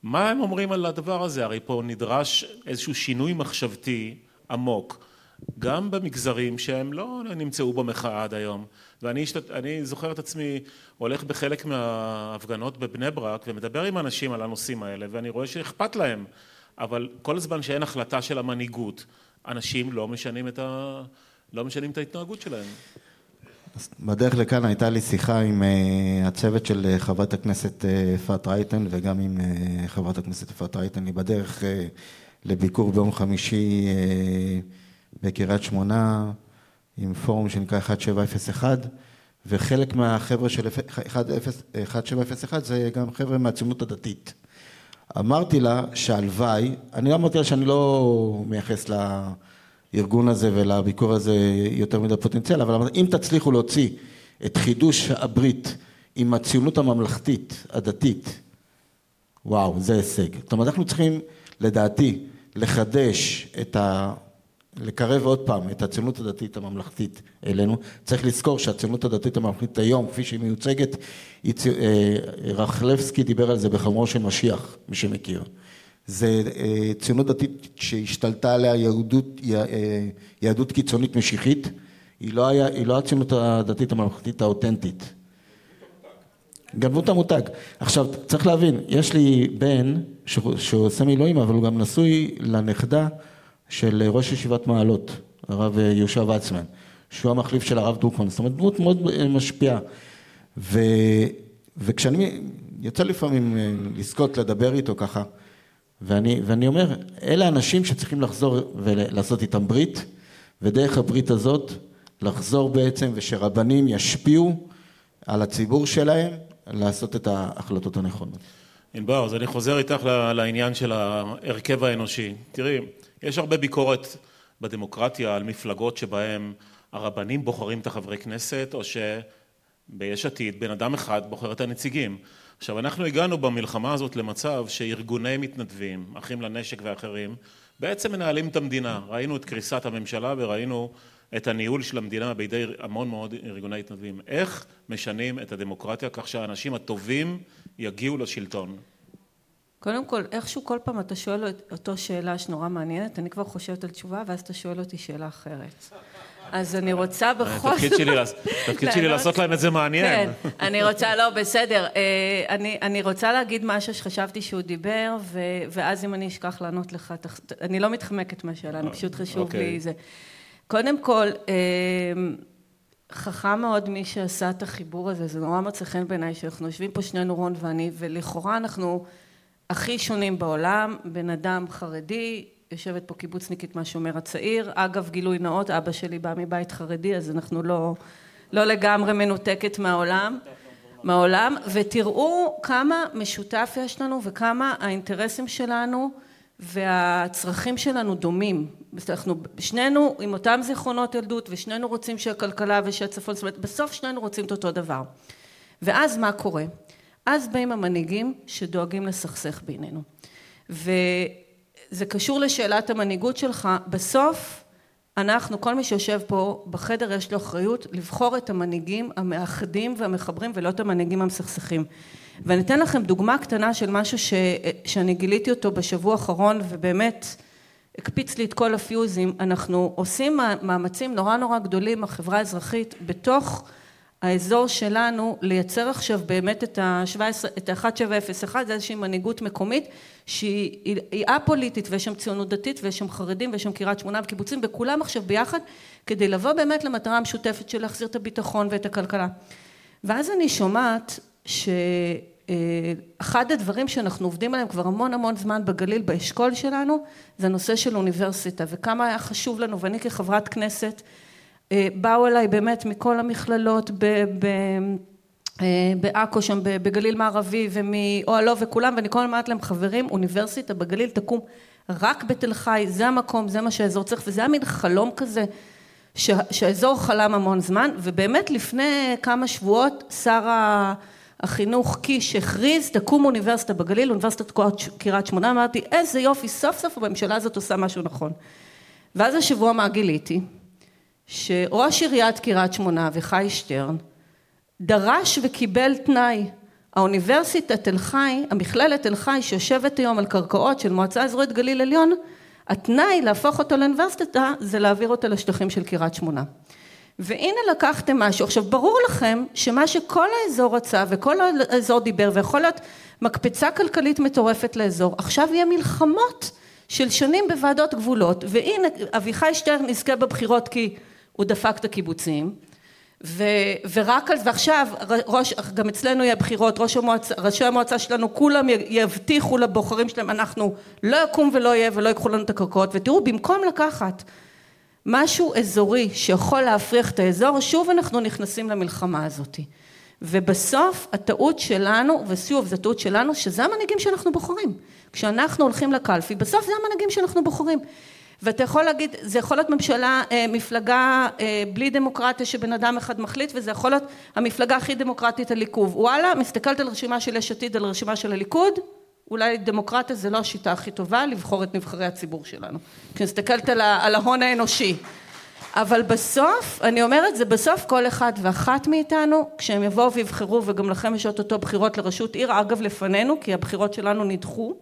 מה הם אומרים על הדבר הזה? הרי פה נדרש איזשהו שינוי מחשבתי עמוק, גם במגזרים שהם לא נמצאו במחאה עד היום. ואני זוכר את עצמי הולך בחלק מההפגנות בבני ברק ומדבר עם אנשים על הנושאים האלה, ואני רואה שאכפת להם, אבל כל הזמן שאין החלטה של המנהיגות אנשים לא משנים את. לא משנים את ההתנהגות שלהם. בדרך לכאן הייתה לי שיחה עם uh, הצוות של uh, חברת הכנסת אה, אפרת רייטן וגם עם חברת הכנסת אפרת רייטן, היא בדרך לביקור ביום חמישי בקריית שמונה עם פורום שנקרא 1701 וחלק מהחבר'ה של 1701 זה גם חבר'ה מהציונות הדתית. אמרתי לה שהלוואי, אני לא אמרתי לה שאני לא מייחס לארגון הזה ולביקור הזה יותר מדי פוטנציאל, אבל אם תצליחו להוציא את חידוש הברית עם הציונות הממלכתית, הדתית, וואו, זה הישג. זאת אומרת, אנחנו צריכים, לדעתי, לחדש את ה... לקרב עוד פעם את הציונות הדתית הממלכתית אלינו. צריך לזכור שהציונות הדתית הממלכתית היום, כפי שהיא מיוצגת, היא, אה, רחלבסקי דיבר על זה בחמורו של משיח, מי שמכיר. זה אה, ציונות דתית שהשתלטה עליה יהדות, אה, יהדות קיצונית משיחית, היא לא, היה, היא לא הציונות הדתית הממלכתית האותנטית. גנבו את המותג. עכשיו, צריך להבין, יש לי בן שעושה מילואים, אבל הוא גם נשוי לנכדה של ראש ישיבת מעלות, הרב יהושע וצמן, שהוא המחליף של הרב דרוקמן, זאת אומרת דמות מאוד משפיעה. ו, וכשאני, יוצא לפעמים אה, לזכות לדבר איתו ככה, ואני, ואני אומר, אלה אנשים שצריכים לחזור ולעשות איתם ברית, ודרך הברית הזאת לחזור בעצם ושרבנים ישפיעו על הציבור שלהם לעשות את ההחלטות הנכונות. ענבר, אז אני חוזר איתך לעניין של ההרכב האנושי. תראי, יש הרבה ביקורת בדמוקרטיה על מפלגות שבהן הרבנים בוחרים את החברי כנסת, או שביש עתיד בן אדם אחד בוחר את הנציגים. עכשיו, אנחנו הגענו במלחמה הזאת למצב שארגוני מתנדבים, אחים לנשק ואחרים, בעצם מנהלים את המדינה. ראינו את קריסת הממשלה וראינו את הניהול של המדינה בידי המון מאוד ארגוני התנדבים. איך משנים את הדמוקרטיה כך שהאנשים הטובים יגיעו לשלטון? קודם כל, איכשהו כל פעם אתה שואל אותו שאלה שנורא מעניינת, אני כבר חושבת על תשובה, ואז אתה שואל אותי שאלה אחרת. אז אני רוצה בכל זאת... תפקיד שלי לעשות להם את זה מעניין. כן, אני רוצה, לא, בסדר. אה, אני רוצה להגיד משהו שחשבתי שהוא דיבר, ואז אם אני אשכח לענות לך, אני לא מתחמקת מהשאלה, אני פשוט חשוב לי אוקיי. זה. קודם כל, אמ, חכם מאוד מי שעשה את החיבור הזה, זה נורא מצא חן בעיניי שאנחנו יושבים פה שנינו רון ואני, ולכאורה אנחנו הכי שונים בעולם, בן אדם חרדי, יושבת פה קיבוצניקית מהשומר הצעיר, אגב גילוי נאות, אבא שלי בא מבית חרדי אז אנחנו לא, לא לגמרי מנותקת מהעולם, מהעולם, ותראו כמה משותף יש לנו וכמה האינטרסים שלנו והצרכים שלנו דומים, אנחנו שנינו עם אותם זיכרונות ילדות ושנינו רוצים שהכלכלה ושהצפון, זאת אומרת בסוף שנינו רוצים את אותו דבר. ואז מה קורה? אז באים המנהיגים שדואגים לסכסך בינינו. וזה קשור לשאלת המנהיגות שלך, בסוף אנחנו, כל מי שיושב פה בחדר יש לו אחריות לבחור את המנהיגים המאחדים והמחברים ולא את המנהיגים המסכסכים. ואני אתן לכם דוגמה קטנה של משהו ש, שאני גיליתי אותו בשבוע האחרון ובאמת הקפיץ לי את כל הפיוזים, אנחנו עושים מאמצים נורא נורא גדולים, החברה האזרחית, בתוך האזור שלנו, לייצר עכשיו באמת את ה-17, את ה-1701, זה איזושהי מנהיגות מקומית שהיא א-פוליטית ויש שם ציונות דתית ויש שם חרדים ויש שם קריית שמונה וקיבוצים וכולם עכשיו ביחד כדי לבוא באמת למטרה המשותפת של להחזיר את הביטחון ואת הכלכלה. ואז אני שומעת ש... אחד הדברים שאנחנו עובדים עליהם כבר המון המון זמן בגליל באשכול שלנו זה הנושא של אוניברסיטה וכמה היה חשוב לנו ואני כחברת כנסת באו אליי באמת מכל המכללות בעכו שם בגליל מערבי ומאוהלו וכולם ואני כל הזמן אומרת להם חברים אוניברסיטה בגליל תקום רק בתל חי זה המקום זה מה שהאזור צריך וזה היה מין חלום כזה שהאזור חלם המון זמן ובאמת לפני כמה שבועות שר החינוך קיש הכריז תקום אוניברסיטה בגליל, אוניברסיטת קריית שמונה, אמרתי איזה יופי סוף סוף הממשלה הזאת עושה משהו נכון. ואז השבוע מה גיליתי? שראש עיריית קריית שמונה וחי שטרן דרש וקיבל תנאי. האוניברסיטה תל חי, המכללת תל חי שיושבת היום על קרקעות של מועצה אזורית גליל עליון, התנאי להפוך אותו לאוניברסיטה זה להעביר אותה לשטחים של קריית שמונה. והנה לקחתם משהו, עכשיו ברור לכם שמה שכל האזור רצה וכל האזור דיבר ויכול להיות מקפצה כלכלית מטורפת לאזור, עכשיו יהיה מלחמות של שנים בוועדות גבולות. והנה אביחי שטרן יזכה בבחירות כי הוא דפק את הקיבוצים ו, ורק על, ועכשיו ראש, גם אצלנו יהיה בחירות, ראש המועצה, ראשי המועצה שלנו כולם יבטיחו לבוחרים שלהם אנחנו לא יקום ולא יהיה ולא ייקחו לנו את הקרקעות ותראו במקום לקחת משהו אזורי שיכול להפריח את האזור, שוב אנחנו נכנסים למלחמה הזאת. ובסוף הטעות שלנו, ושוב זו טעות שלנו, שזה המנהיגים שאנחנו בוחרים. כשאנחנו הולכים לקלפי, בסוף זה המנהיגים שאנחנו בוחרים. ואתה יכול להגיד, זה יכול להיות ממשלה, אה, מפלגה אה, בלי דמוקרטיה שבן אדם אחד מחליט, וזה יכול להיות המפלגה הכי דמוקרטית הליכוד. וואלה, מסתכלת על רשימה של יש עתיד, על רשימה של הליכוד, אולי דמוקרטיה זה לא השיטה הכי טובה לבחור את נבחרי הציבור שלנו. כי מסתכלת על, על ההון האנושי. אבל בסוף, אני אומרת, זה בסוף כל אחד ואחת מאיתנו, כשהם יבואו ויבחרו, וגם לכם יש אותו בחירות לראשות עיר, אגב לפנינו, כי הבחירות שלנו נדחו,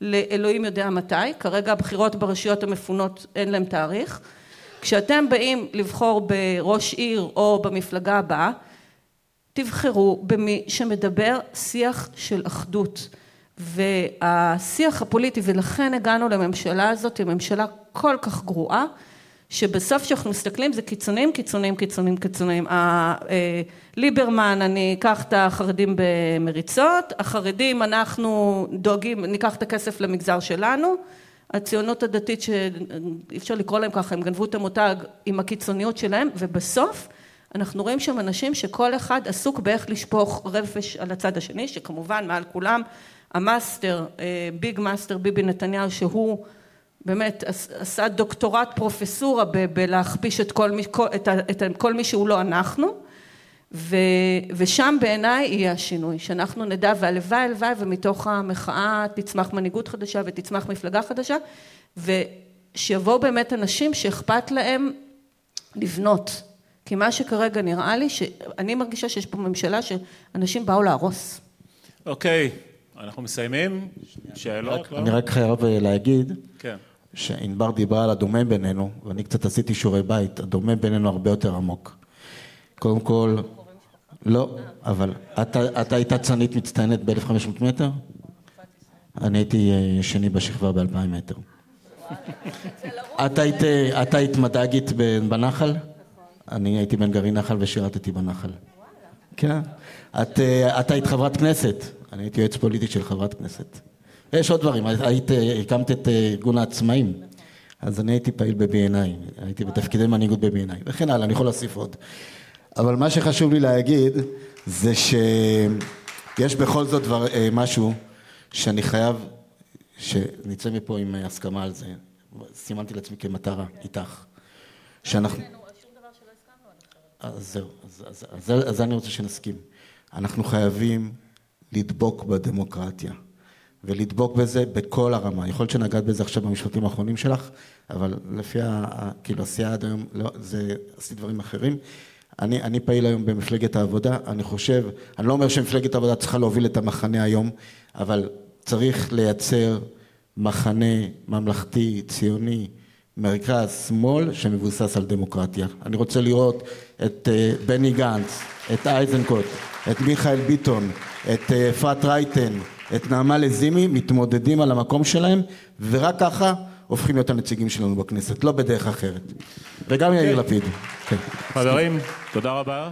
לאלוהים יודע מתי, כרגע הבחירות ברשויות המפונות אין להם תאריך. כשאתם באים לבחור בראש עיר או במפלגה הבאה, תבחרו במי שמדבר שיח של אחדות. והשיח הפוליטי, ולכן הגענו לממשלה הזאת, היא ממשלה כל כך גרועה, שבסוף כשאנחנו מסתכלים זה קיצונים, קיצונים, קיצונים, קיצונים. אה, ליברמן, אני אקח את החרדים במריצות, החרדים אנחנו דואגים, ניקח את הכסף למגזר שלנו, הציונות הדתית שאי אפשר לקרוא להם ככה, הם גנבו את המותג עם הקיצוניות שלהם ובסוף אנחנו רואים שם אנשים שכל אחד עסוק באיך לשפוך רפש על הצד השני שכמובן מעל כולם ה master, big master ביבי נתניהו שהוא באמת עשה דוקטורט פרופסורה בלהכפיש את כל מי, את, את כל מי שהוא לא אנחנו ו, ושם בעיניי יהיה השינוי שאנחנו נדע והלוואי הלוואי ומתוך המחאה תצמח מנהיגות חדשה ותצמח מפלגה חדשה ושיבואו באמת אנשים שאכפת להם לבנות. כי מה שכרגע נראה לי שאני מרגישה שיש פה ממשלה שאנשים באו להרוס. אוקיי אנחנו מסיימים? שאלות? אני רק חייב להגיד כן שענבר דיברה על הדומה בינינו, ואני קצת עשיתי שיעורי בית, הדומה בינינו הרבה יותר עמוק. קודם כל, לא, אבל אתה, אתה היית צנית מצטיינת ב-1500 מטר? אני הייתי שני בשכבה ב-2000 מטר. את היית, מד"גית בנחל? אני הייתי בן גרעין נחל ושירתתי בנחל. כן. את, את היית חברת כנסת, אני הייתי יועץ פוליטי של חברת כנסת. יש עוד דברים, היית, הקמת את ארגון העצמאים, אז אני הייתי פעיל ב-B&I, הייתי בתפקידי מנהיגות ב-B&I, וכן הלאה, אני יכול להוסיף עוד. אבל מה שחשוב לי להגיד, זה שיש בכל זאת דבר, משהו שאני חייב, שנצא מפה עם הסכמה על זה, סימנתי לעצמי כמטרה, איתך, שאנחנו... אז זהו, אז, אז, אז, אז אני רוצה שנסכים. אנחנו חייבים לדבוק בדמוקרטיה. ולדבוק בזה בכל הרמה. יכול להיות שנגעת בזה עכשיו במשפטים האחרונים שלך, אבל לפי ה... כאילו עשייה עד היום, לא, זה, עשית דברים אחרים. אני, אני פעיל היום במפלגת העבודה, אני חושב, אני לא אומר שמפלגת העבודה צריכה להוביל את המחנה היום, אבל צריך לייצר מחנה ממלכתי, ציוני, מרכז, שמאל, שמבוסס על דמוקרטיה. אני רוצה לראות את uh, בני גנץ, את אייזנקוט, את מיכאל ביטון, את אפרת uh, רייטן, את נעמה לזימי, מתמודדים על המקום שלהם, ורק ככה הופכים להיות הנציגים שלנו בכנסת, לא בדרך אחרת. וגם יאיר לפיד. חברים, תודה רבה.